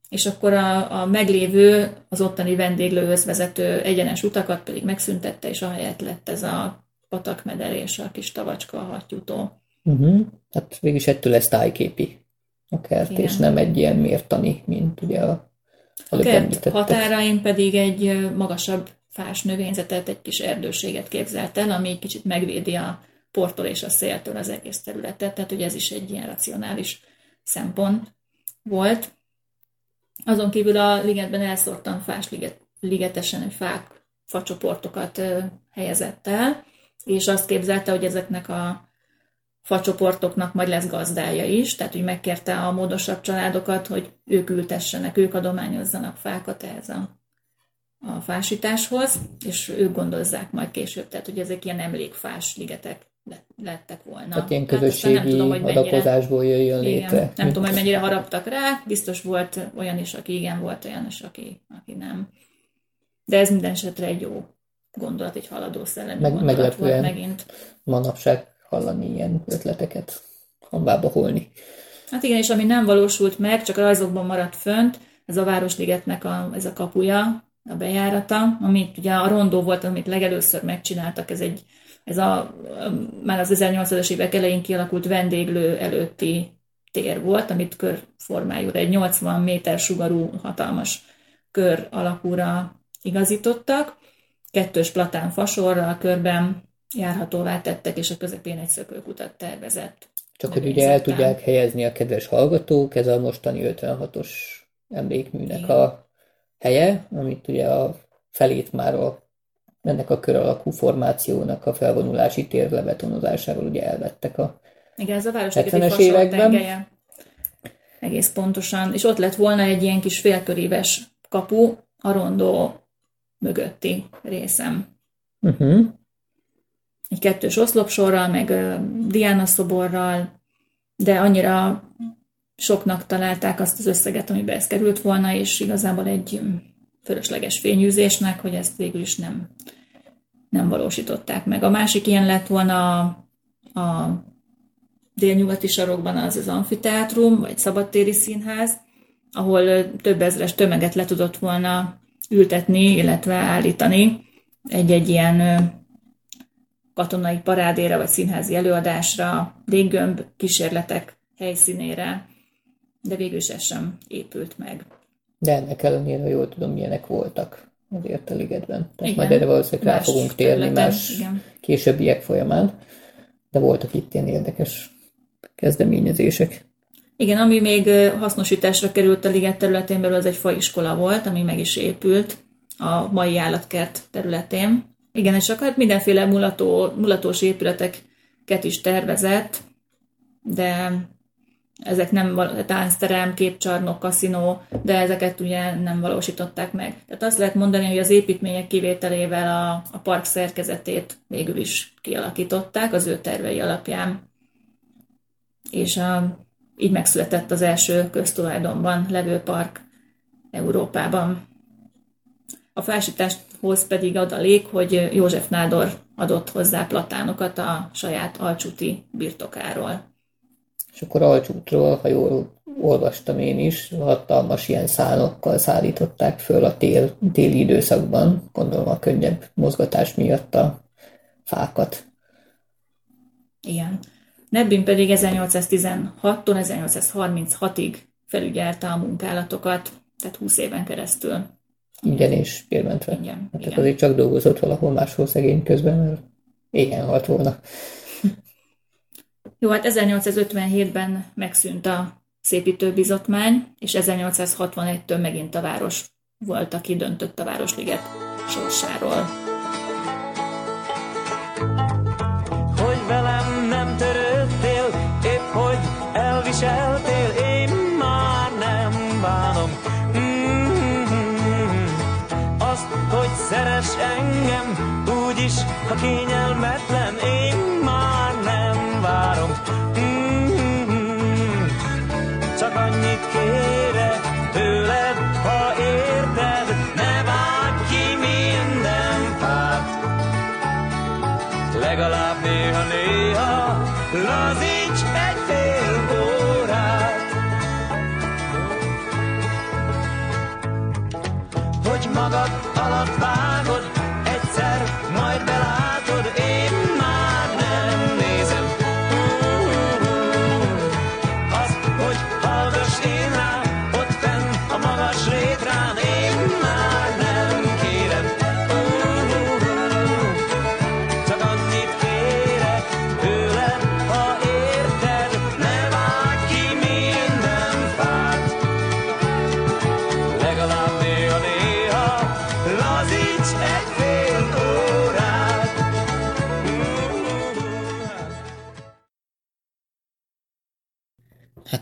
és akkor a, a meglévő, az ottani vendéglőhöz vezető egyenes utakat pedig megszüntette, és ahelyett lett ez a patakmeder és a kis tavacska a hattyútó. Uh-huh. Hát végülis ettől lesz tájképi a kert, Igen. és nem egy ilyen mértani, mint ugye a, a kert határain pedig egy magasabb fás növényzetet, egy kis erdőséget képzelt el, ami egy kicsit megvédi a portól és a széltől az egész területet, tehát ugye ez is egy ilyen racionális szempont volt. Azon kívül a ligetben elszórtan fás liget, ligetesen, fák, facsoportokat helyezett el, és azt képzelte, hogy ezeknek a facsoportoknak majd lesz gazdája is, tehát hogy megkérte a módosabb családokat, hogy ők ültessenek, ők adományozzanak fákat ehhez a, a fásításhoz, és ők gondozzák majd később, tehát hogy ezek ilyen emlékfás ligetek lettek volna. Ilyen Hát aztán közösségi nem tudom, hogy mennyire- adakozásból jöjjön igen, létre. nem tudom, hogy mennyire haraptak rá, biztos volt olyan is, aki igen, volt olyan is, aki, aki nem. De ez minden esetre egy jó gondolat, egy haladó szellemi Meg- volt meglepően. megint. Manapság hallani ilyen ötleteket hambába holni. Hát igen, és ami nem valósult meg, csak a rajzokban maradt fönt, ez a Városligetnek a, ez a kapuja, a bejárata, amit ugye a rondó volt, amit legelőször megcsináltak, ez egy ez a, már az 1800-as évek elején kialakult vendéglő előtti tér volt, amit körformájú, egy 80 méter sugarú hatalmas kör alakúra igazítottak, kettős platán fasorral körben járhatóvá tettek, és a közepén egy szökőkutat tervezett. Csak hogy ugye el tudják helyezni a kedves hallgatók, ez a mostani 56-os emlékműnek a helye, amit ugye a felét már a, ennek a kör alakú formációnak a felvonulási tér lebetonozásával ugye elvettek a Igen, ez a 70-es Városligeti fasor években. tengelye. Egész pontosan. És ott lett volna egy ilyen kis félköríves kapu a rondó mögötti részem. uh-huh. Egy kettős oszlopsorral, meg Diana szoborral, de annyira soknak találták azt az összeget, amiben ez került volna, és igazából egy mm, fölösleges fényűzésnek, hogy ezt végül is nem, nem valósították meg. A másik ilyen lett volna a, a délnyugati sarokban az az amfiteátrum, vagy szabadtéri színház, ahol több ezres tömeget le tudott volna ültetni, illetve állítani egy-egy ilyen katonai parádére, vagy színházi előadásra, léggömb kísérletek helyszínére, de végül is ez sem épült meg. De ennek ellenére, ha jól tudom, milyenek voltak azért a ligetben. Tehát Igen. majd erre valószínűleg rá fogunk térni területen, más igen. későbbiek folyamán. De voltak itt ilyen érdekes kezdeményezések. Igen, ami még hasznosításra került a liget területén belül, az egy faiskola volt, ami meg is épült a mai állatkert területén. Igen, és akkor hát mindenféle mulató, mulatós épületeket is tervezett, de ezek nem táncterem, képcsarnok, kaszinó, de ezeket ugye nem valósították meg. Tehát azt lehet mondani, hogy az építmények kivételével a, a park szerkezetét végül is kialakították az ő tervei alapján. És a, így megszületett az első köztulajdonban levő park Európában. A felsításhoz pedig adalék, hogy József Nádor adott hozzá platánokat a saját alcsúti birtokáról. És akkor Alcsútról, ha jól olvastam én is, hatalmas ilyen szálokkal szállították föl a tél, téli időszakban, gondolom a könnyebb mozgatás miatt a fákat. Igen. Nebbin pedig 1816-tól 1836-ig felügyelte a munkálatokat, tehát 20 éven keresztül. Ingyen és bérmentve. Igen, Hát igen. azért csak dolgozott valahol máshol szegény közben, mert éhen halt volna. Jó, hát 1857-ben megszűnt a szépítőbizotmány, és 1861-től megint a város volt, aki döntött a Városliget sorsáról. hogy velem elviseltél, én már nem bánom. Mm-hmm. Azt, hogy szeres engem, úgyis, ha kényelmetlen, én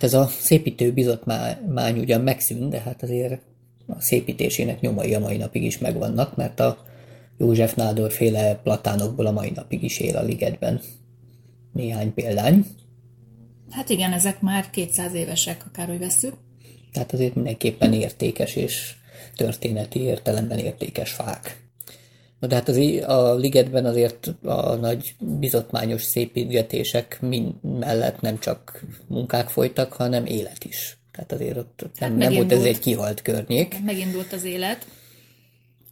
ez a szépítő bizotmány ugyan megszűnt, de hát azért a szépítésének nyomai a mai napig is megvannak, mert a József Nádor féle platánokból a mai napig is él a ligetben. néhány példány. Hát igen, ezek már 200 évesek, akárhogy veszük. Tehát azért mindenképpen értékes és történeti értelemben értékes fák. Na de hát az, a ligetben azért a nagy bizotmányos szépítgetések mellett nem csak munkák folytak, hanem élet is. Tehát azért ott nem, hát nem volt ez egy kihalt környék. Megindult az élet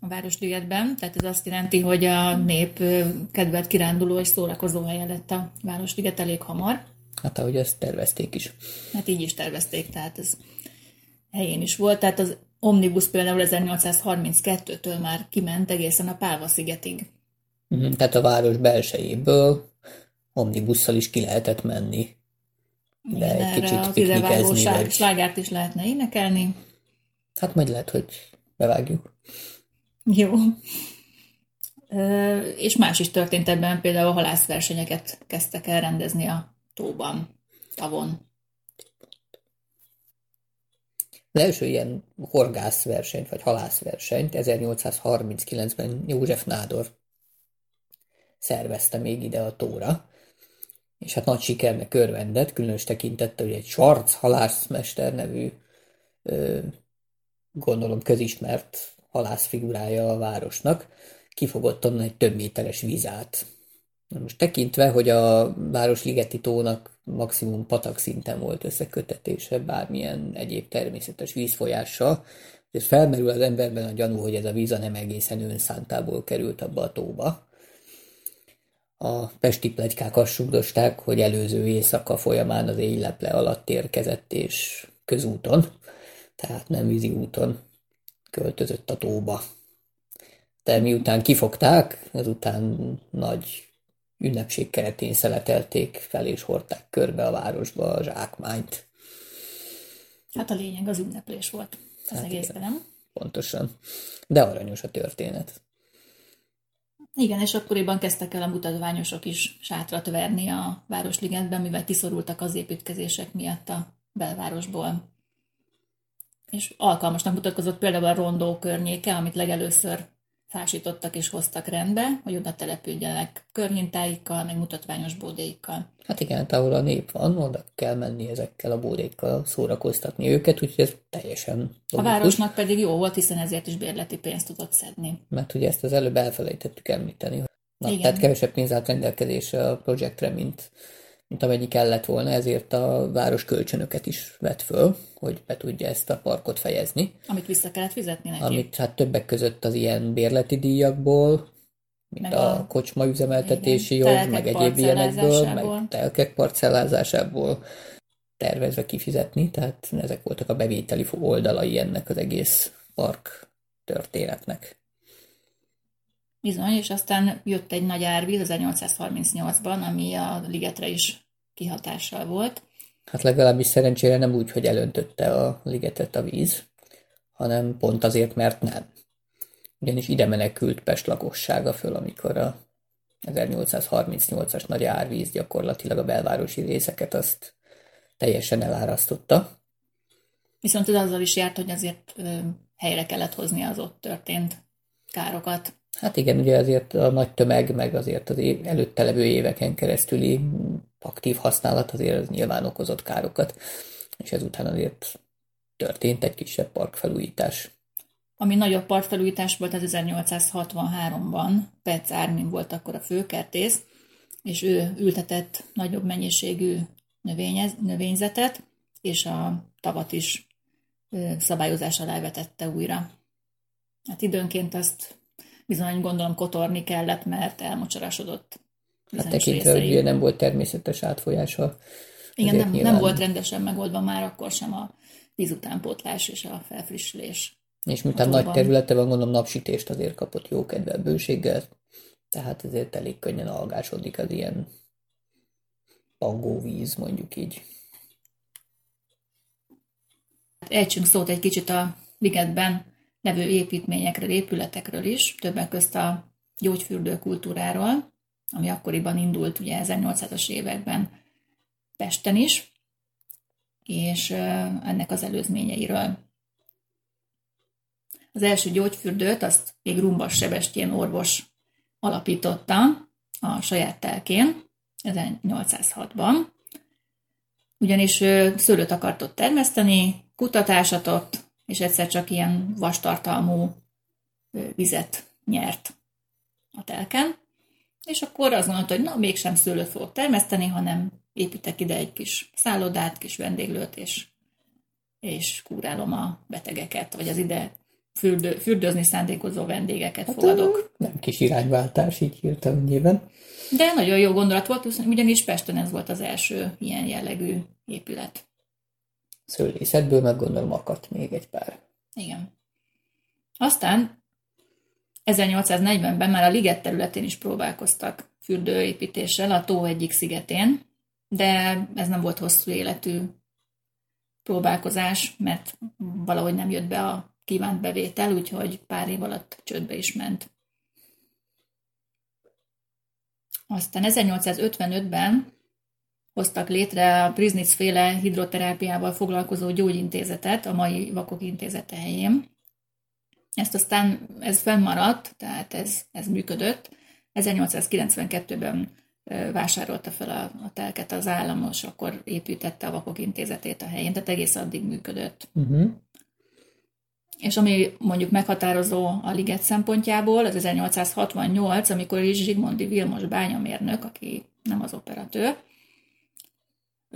a Városligetben, tehát ez azt jelenti, hogy a nép kedvelt kiránduló és szórakozó helye lett a Városliget elég hamar. Hát ahogy ezt tervezték is. Hát így is tervezték, tehát ez helyén is volt. Tehát az Omnibus például 1832-től már kiment egészen a Pálva szigetig. Mm, tehát a város belsejéből omnibusszal is ki lehetett menni. De Igen, egy kicsit piknikezni. Vagy... slágárt is lehetne énekelni. Hát majd lehet, hogy bevágjuk. Jó. És más is történt ebben, például a halászversenyeket kezdtek el rendezni a tóban, tavon. Az első ilyen horgászversenyt, vagy halászversenyt 1839-ben József Nádor szervezte még ide a tóra, és hát nagy sikernek örvendett, különös tekintette, hogy egy Schwarz halászmester nevű, ö, gondolom közismert halászfigurája a városnak, kifogott onnan egy több méteres vízát. Most tekintve, hogy a Városligeti tónak maximum patak szinten volt összekötetése bármilyen egyéb természetes vízfolyással, és felmerül az emberben a gyanú, hogy ez a víz nem egészen önszántából került abba a tóba. A pesti plegykák azt sugdosták, hogy előző éjszaka folyamán az éjleple alatt érkezett és közúton, tehát nem vízi úton költözött a tóba. De miután kifogták, ezután nagy ünnepség keretén szeletelték fel és hordták körbe a városba a zsákmányt. Hát a lényeg az ünneplés volt az hát egészben, nem? Pontosan. De aranyos a történet. Igen, és akkoriban kezdtek el a mutatványosok is sátrat verni a Városligetben, mivel kiszorultak az építkezések miatt a belvárosból. És alkalmasnak mutatkozott például a rondó környéke, amit legelőször fásítottak és hoztak rendbe, hogy oda települjenek körhintáikkal, meg mutatványos bódéikkal. Hát igen, ahol a nép van, oda kell menni ezekkel a bódékkal szórakoztatni őket, úgyhogy ez teljesen logikus. A városnak pedig jó volt, hiszen ezért is bérleti pénzt tudott szedni. Mert ugye ezt az előbb elfelejtettük említeni. Na, igen. Tehát kevesebb pénz állt rendelkezésre a projektre, mint mint amennyi kellett volna, ezért a város kölcsönöket is vett föl, hogy be tudja ezt a parkot fejezni. Amit vissza kellett fizetni neki. Amit hát többek között az ilyen bérleti díjakból, mint meg a, a kocsma üzemeltetési igen, jog, meg egyéb ilyenekből, meg telkek parcellázásából tervezve kifizetni, tehát ezek voltak a bevételi oldalai ennek az egész park történetnek. Bizony, és aztán jött egy nagy árvíz 1838-ban, ami a ligetre is kihatással volt. Hát legalábbis szerencsére nem úgy, hogy elöntötte a ligetet a víz, hanem pont azért, mert nem. Ugyanis ide menekült Pest lakossága föl, amikor a 1838-as nagy árvíz gyakorlatilag a belvárosi részeket azt teljesen elárasztotta. Viszont ez azzal is járt, hogy azért helyre kellett hozni az ott történt károkat. Hát igen, ugye azért a nagy tömeg, meg azért az előtte levő éveken keresztüli aktív használat azért az nyilván okozott károkat, és ezután azért történt egy kisebb parkfelújítás. Ami nagyobb parkfelújítás volt az 1863-ban, Petsz Ármin volt akkor a főkertész, és ő ültetett nagyobb mennyiségű növényez, növényzetet, és a tavat is szabályozás alá vetette újra. Hát időnként azt bizony gondolom kotorni kellett, mert elmocsarasodott. Hát tekintve, hogy nem volt természetes átfolyása. Igen, nem, nyilván... nem volt rendesen megoldva már akkor sem a vízutánpótlás és a felfrissülés. És miután nagy területe van, gondolom napsütést azért kapott jó kedvel, bőséggel, tehát ezért elég könnyen algásodik az ilyen pangóvíz, mondjuk így. Ejtsünk szót egy kicsit a ligetben levő építményekről, épületekről is, többek közt a gyógyfürdő kultúráról, ami akkoriban indult ugye 1800-as években Pesten is, és ennek az előzményeiről. Az első gyógyfürdőt azt még Rumbas Sebestyén orvos alapította a saját telkén, 1806-ban, ugyanis szőlőt akart ott termeszteni, kutatásat és egyszer csak ilyen vastartalmú vizet nyert a telken, és akkor azt gondolta, hogy na, mégsem szőlőt fogok termeszteni, hanem építek ide egy kis szállodát, kis vendéglőt, és, és kúrálom a betegeket, vagy az ide fürdő, fürdőzni szándékozó vendégeket hát, fogadok. Nem kis irányváltás, így hirtelen nyilván. De nagyon jó gondolat volt, ugyanis Pesten ez volt az első ilyen jellegű épület. Szőlészetből meg gondolom akadt még egy pár. Igen. Aztán 1840-ben már a liget területén is próbálkoztak fürdőépítéssel a tó egyik szigetén, de ez nem volt hosszú életű próbálkozás, mert valahogy nem jött be a kívánt bevétel, úgyhogy pár év alatt csődbe is ment. Aztán 1855-ben hoztak létre a Priznitz féle hidroterápiával foglalkozó gyógyintézetet, a mai Vakok Intézete helyén. Ezt aztán ez fennmaradt, tehát ez, ez működött. 1892-ben vásárolta fel a, a telket az állam, és akkor építette a Vakok Intézetét a helyén, tehát egész addig működött. Uh-huh. És ami mondjuk meghatározó a liget szempontjából, az 1868, amikor is Zsigmondi Vilmos bányamérnök, aki nem az operatőr,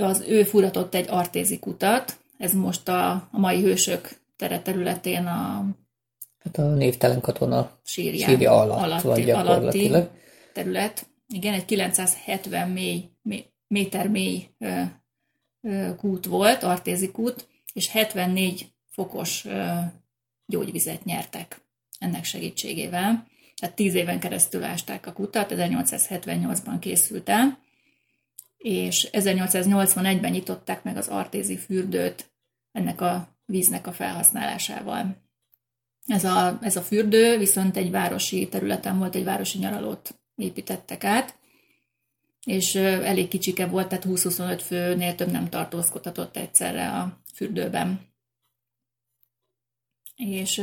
az ő furatott egy artézi kutat, ez most a, a mai hősök tere területén a Hát a névtelen katona sírja, sírja alatt alatti, van gyakorlatilag. Alatti terület. Igen, egy 970 mély, méter mély ö, ö, kút volt, artézi kút, és 74 fokos ö, gyógyvizet nyertek ennek segítségével. Tehát 10 éven keresztül ásták a kutat, 1878-ban készült el, és 1881-ben nyitották meg az artézi fürdőt ennek a víznek a felhasználásával. Ez a, ez a fürdő viszont egy városi területen volt, egy városi nyaralót építettek át, és elég kicsike volt, tehát 20-25 főnél több nem tartózkodhatott egyszerre a fürdőben. És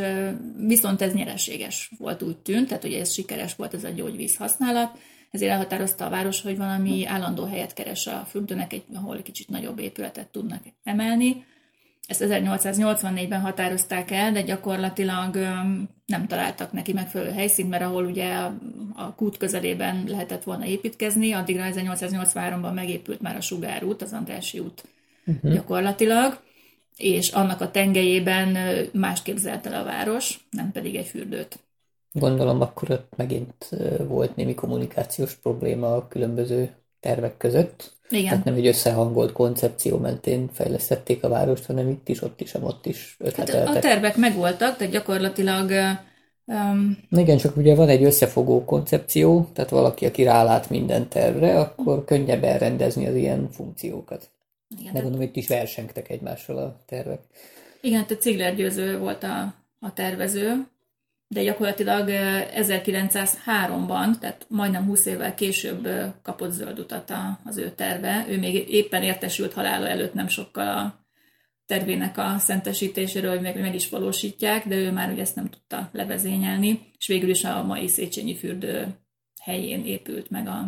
viszont ez nyereséges volt, úgy tűnt, tehát ugye ez sikeres volt ez a gyógyvíz használat, ezért elhatározta a város, hogy valami állandó helyet keres a fürdőnek, egy, ahol kicsit nagyobb épületet tudnak emelni, ezt 1884-ben határozták el, de gyakorlatilag nem találtak neki megfelelő helyszínt, mert ahol ugye a, a kút közelében lehetett volna építkezni, addigra 1883-ban megépült már a Sugárút, az Andrási út uh-huh. gyakorlatilag, és annak a tengelyében más képzelt el a város, nem pedig egy fürdőt. Gondolom akkor ott megint volt némi kommunikációs probléma a különböző tervek között. Igen. Tehát nem egy összehangolt koncepció mentén fejlesztették a várost, hanem itt is, ott is, ott is ötleteltek. Hát a tervek megvoltak, tehát gyakorlatilag... Um... Igen, csak ugye van egy összefogó koncepció, tehát valaki, aki rálát minden tervre, akkor könnyebb elrendezni az ilyen funkciókat. Igen, De gondolom, itt is versengtek egymással a tervek. Igen, tehát Cigler Győző volt a, a tervező, de gyakorlatilag 1903-ban, tehát majdnem 20 évvel később kapott zöld utat az ő terve. Ő még éppen értesült halála előtt nem sokkal a tervének a szentesítéséről, hogy meg, meg is valósítják, de ő már ugye ezt nem tudta levezényelni, és végül is a mai Széchenyi fürdő helyén épült meg a,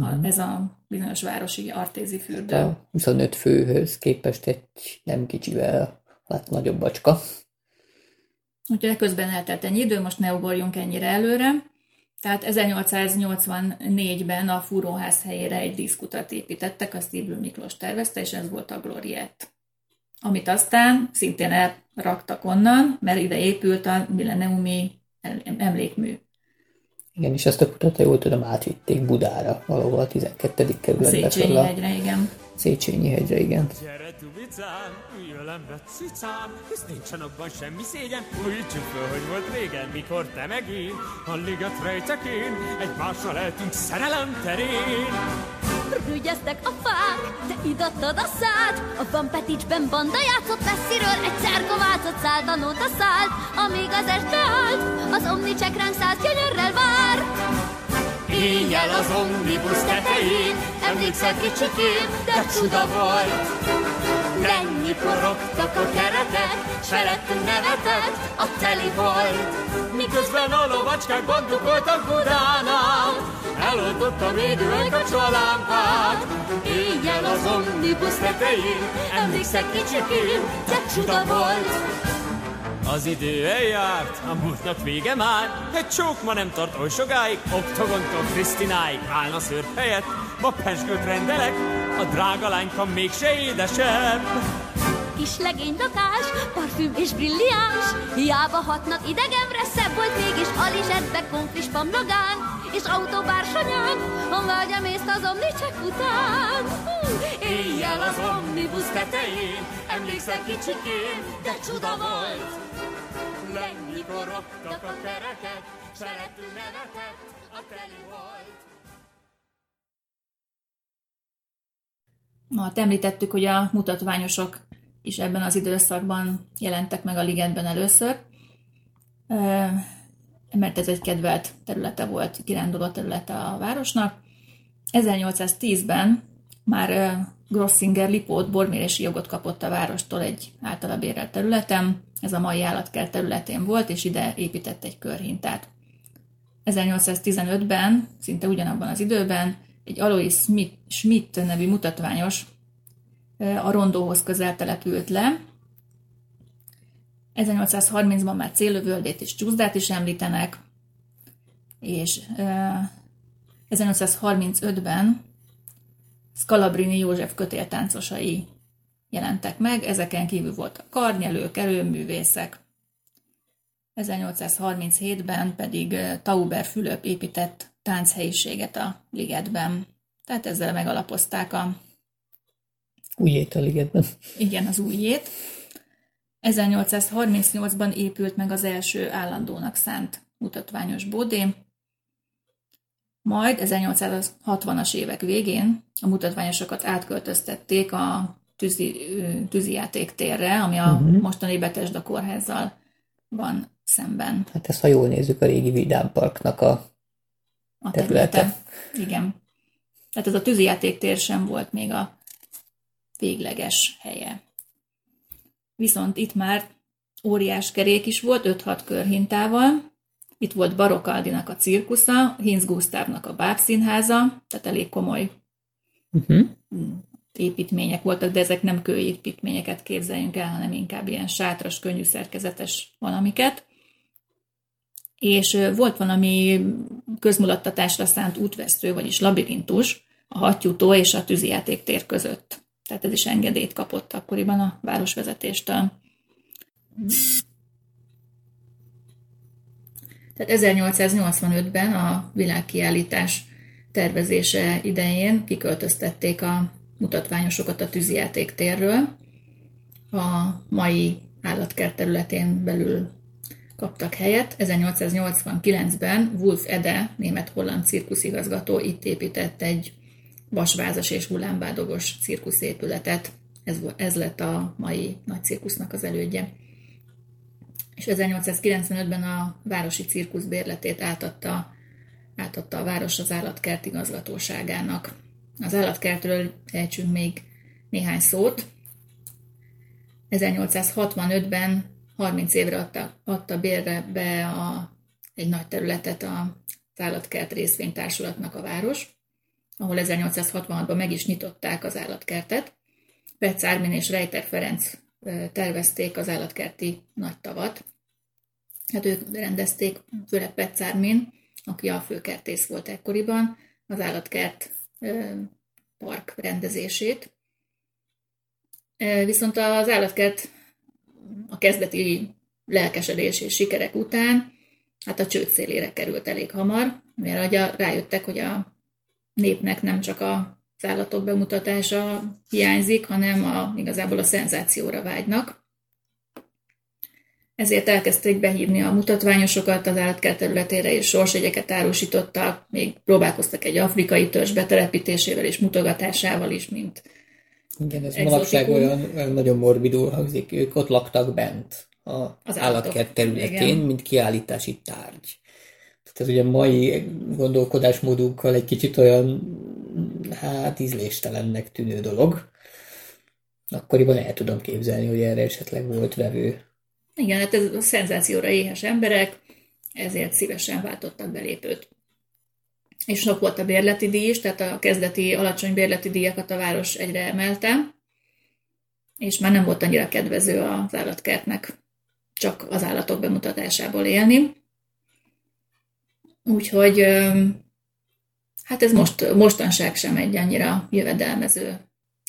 a, mhm. ez a bizonyos városi artézi fürdő. A 25 főhöz képest egy nem kicsivel hát nagyobb bacska. Úgyhogy közben eltelt ennyi idő, most ne ugorjunk ennyire előre. Tehát 1884-ben a fúróház helyére egy diszkutat építettek, azt Ívül Miklós tervezte, és ez volt a Gloriette. Amit aztán szintén elraktak onnan, mert ide épült a milleniumi emlékmű. Igen, és ezt a kutat, jól tudom, átvitték Budára, valahol a 12. kerületbe. Széchenyi hegyre, igen. Széchenyi hegyre, igen. Gyere, tubicám, üljön be, cicám, hisz nincsen abban semmi szégyen. Újítsuk föl, hogy volt régen, mikor te meg én, a liget rejtek én, egymással eltűnt szerelem terén. Rügyeztek a fák, te idattad a szád. A Van Peticsben banda játszott messziről Egy cerkovácot szállt, a szállt Amíg az este állt, az omnicsek ránk szállt Gyönyörrel vár. Éjjel az omnibus tetején Emlékszel kicsikén, de csuda volt Mennyi porogtak a keretek, S felettünk nevetett a teli volt. Miközben a lovacskák bandukoltak Budánál Eloldott Gyújtotta még üvegkapcsa a lámpát Éjjel az omnibus tetején Emlékszek kicsikén, de csuda volt. Az idő eljárt, a múltnak vége már, egy csók ma nem tart oly sokáig, oktogontól Krisztináig állna szőr helyett, ma pesgőt rendelek, a drága lányka mégse édesebb. Kis legénydakás, parfüm és brilliáns, hiába hatnak idegemre, szebb volt mégis alizsetbe, konfis pamlogán, és autóbársonyán, a vágyam észt az omnicsek után. Éjjel az omnibus tetején Emlékszem kicsikén, de csuda volt Lenni korogtak a kereket Szerető nevetett, a teli volt Na, hát említettük, hogy a mutatványosok is ebben az időszakban jelentek meg a ligetben először, mert ez egy kedvelt területe volt, kiránduló területe a városnak. 1810-ben már Grossinger Lipót bormérési jogot kapott a várostól egy általa bérelt területen, ez a mai állatkert területén volt, és ide épített egy körhintát. 1815-ben, szinte ugyanabban az időben, egy Alois Schmidt, Schmidt nevű mutatványos a rondóhoz közel települt le. 1830-ban már Célövöldét és Csúszdát is említenek, és ö, 1835-ben Scalabrini József kötéltáncosai jelentek meg, ezeken kívül voltak karnyelők, erőművészek. 1837-ben pedig Tauber Fülöp épített tánchelyiséget a ligetben. Tehát ezzel megalapozták a, Újjét a ligetben. igen, az újjét. 1838-ban épült meg az első állandónak szánt mutatványos bódé, majd 1860-as évek végén a mutatványosokat átköltöztették a tűzi, tűzijáték térre, ami a uh-huh. mostani Betesda kórházzal van szemben. Hát ezt, ha jól nézzük, a régi Vidám Parknak a A Területe. területe. Igen. Tehát ez a tűzijáték tér sem volt még a végleges helye. Viszont itt már óriás kerék is volt, 5-6 körhintával. Itt volt Barok Aldinak a cirkusza, Hinz Gusztávnak a bábszínháza, tehát elég komoly Uh-huh. építmények voltak, de ezek nem kőépítményeket képzeljünk el, hanem inkább ilyen sátras, könnyű szerkezetes valamiket. És volt valami közmulattatásra szánt útvesztő, vagyis labirintus a hattyútó és a tűzijáték tér között. Tehát ez is engedélyt kapott akkoriban a városvezetéstől. Tehát 1885-ben a világkiállítás tervezése idején kiköltöztették a mutatványosokat a tűzijáték térről. A mai állatkert területén belül kaptak helyet. 1889-ben Wolf Ede, német-holland cirkuszigazgató itt épített egy vasvázas és hullámbádogos cirkuszépületet. Ez, ez lett a mai nagy cirkusznak az elődje. És 1895-ben a városi cirkusz bérletét átadta, átadta a város az állatkert igazgatóságának. Az állatkertről ejtsünk még néhány szót. 1865-ben 30 évre adta, adta bérre be a, egy nagy területet a állatkert részvénytársulatnak a város, ahol 1866-ban meg is nyitották az állatkertet. Petsz Ármin és Rejter Ferenc tervezték az állatkerti nagy tavat. Hát ők rendezték, főleg Petsz Ármin, aki a főkertész volt ekkoriban, az állatkert park rendezését. Viszont az állatkert a kezdeti lelkesedés és sikerek után hát a csőd szélére került elég hamar, mert ugye rájöttek, hogy a népnek nem csak a állatok bemutatása hiányzik, hanem a, igazából a szenzációra vágynak. Ezért elkezdték behívni a mutatványosokat az állatkert területére, és sorsjegyeket árusítottak, még próbálkoztak egy afrikai törzs betelepítésével és mutogatásával is, mint Igen, ez manapság olyan, olyan nagyon morbidul hangzik, ők ott laktak bent a Az állatkert területén, Igen. mint kiállítási tárgy. Tehát ez ugye mai gondolkodásmódunkkal egy kicsit olyan, hát ízléstelennek tűnő dolog. Akkoriban el tudom képzelni, hogy erre esetleg volt vevő. Igen, hát ez a szenzációra éhes emberek, ezért szívesen váltottak belépőt. És sok volt a bérleti díj is, tehát a kezdeti alacsony bérleti díjakat a város egyre emelte, és már nem volt annyira kedvező az állatkertnek csak az állatok bemutatásából élni. Úgyhogy hát ez most, mostanság sem egy annyira jövedelmező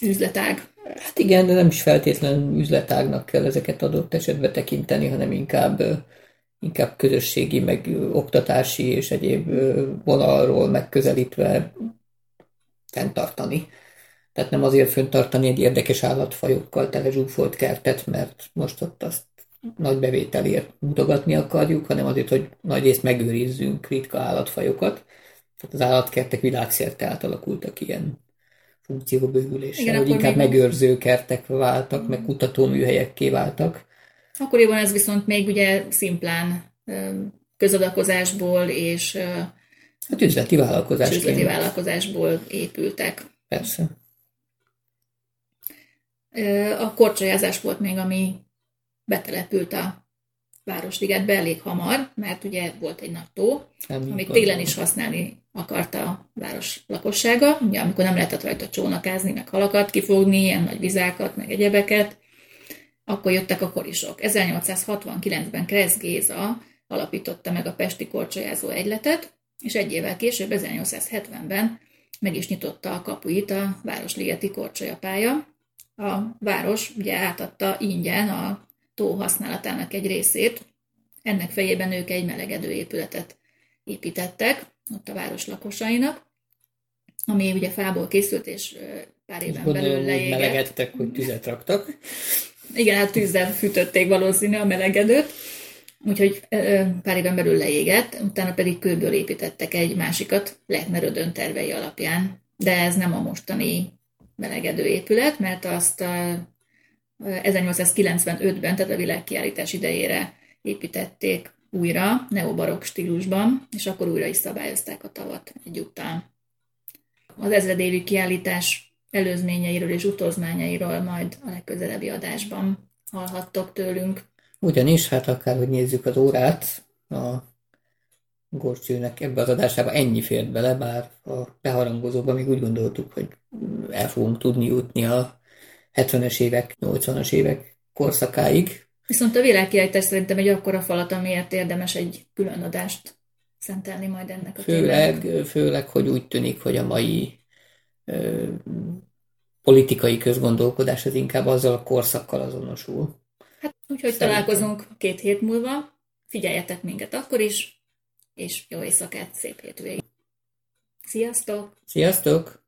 üzletág. Hát igen, de nem is feltétlenül üzletágnak kell ezeket adott esetben tekinteni, hanem inkább, inkább közösségi, meg oktatási és egyéb vonalról megközelítve fenntartani. Tehát nem azért fenntartani egy érdekes állatfajokkal tele zsúfolt kertet, mert most ott azt nagy bevételért mutogatni akarjuk, hanem azért, hogy nagy részt megőrizzünk ritka állatfajokat. Tehát az állatkertek világszerte átalakultak ilyen funkcióbővüléssel, Igen, hogy inkább még... megőrző kertek váltak, meg kutatóműhelyekké váltak. Akkoriban ez viszont még ugye szimplán közadakozásból és hát üzleti vállalkozásból. Üzleti vállalkozásból épültek. Persze. A korcsolyázás volt még, ami betelepült a Városligetbe elég hamar, mert ugye volt egy nagy tó, nem amit télen is használni akarta a város lakossága, ugye amikor nem lehetett rajta csónakázni, meg halakat kifogni, ilyen nagy vizákat, meg egyebeket, akkor jöttek a korisok. 1869-ben Kressz Géza alapította meg a Pesti Korcsolyázó Egyletet, és egy évvel később, 1870-ben meg is nyitotta a kapuit a Városligeti Korcsolyapálya. A város ugye átadta ingyen a tó használatának egy részét. Ennek fejében ők egy melegedő épületet építettek ott a város lakosainak, ami ugye fából készült, és pár éven és belül leégett. melegedtek, hogy tüzet raktak. Igen, hát tűzzel fűtötték valószínű a melegedőt, úgyhogy pár éven belül leégett, utána pedig kőből építettek egy másikat Lechnerödön tervei alapján. De ez nem a mostani melegedő épület, mert azt 1895-ben, tehát a világkiállítás idejére építették újra, neobarok stílusban, és akkor újra is szabályozták a tavat egyúttal. Az ezredévi kiállítás előzményeiről és utolzmányairól majd a legközelebbi adásban hallhattok tőlünk. Ugyanis, hát akár hogy nézzük az órát, a Gorcsőnek ebbe az adásába ennyi fért bele, bár a beharangozóban még úgy gondoltuk, hogy el fogunk tudni jutni a 70-es évek, 80-as évek korszakáig. Viszont a világkiállítás szerintem egy akkora falat, amiért érdemes egy külön adást szentelni majd ennek a főleg, témának. Főleg, hogy úgy tűnik, hogy a mai politikai közgondolkodás az inkább azzal a korszakkal azonosul. Hát úgyhogy Szerintem. találkozunk két hét múlva. Figyeljetek minket akkor is, és jó éjszakát, szép hétvégét. Sziasztok! Sziasztok!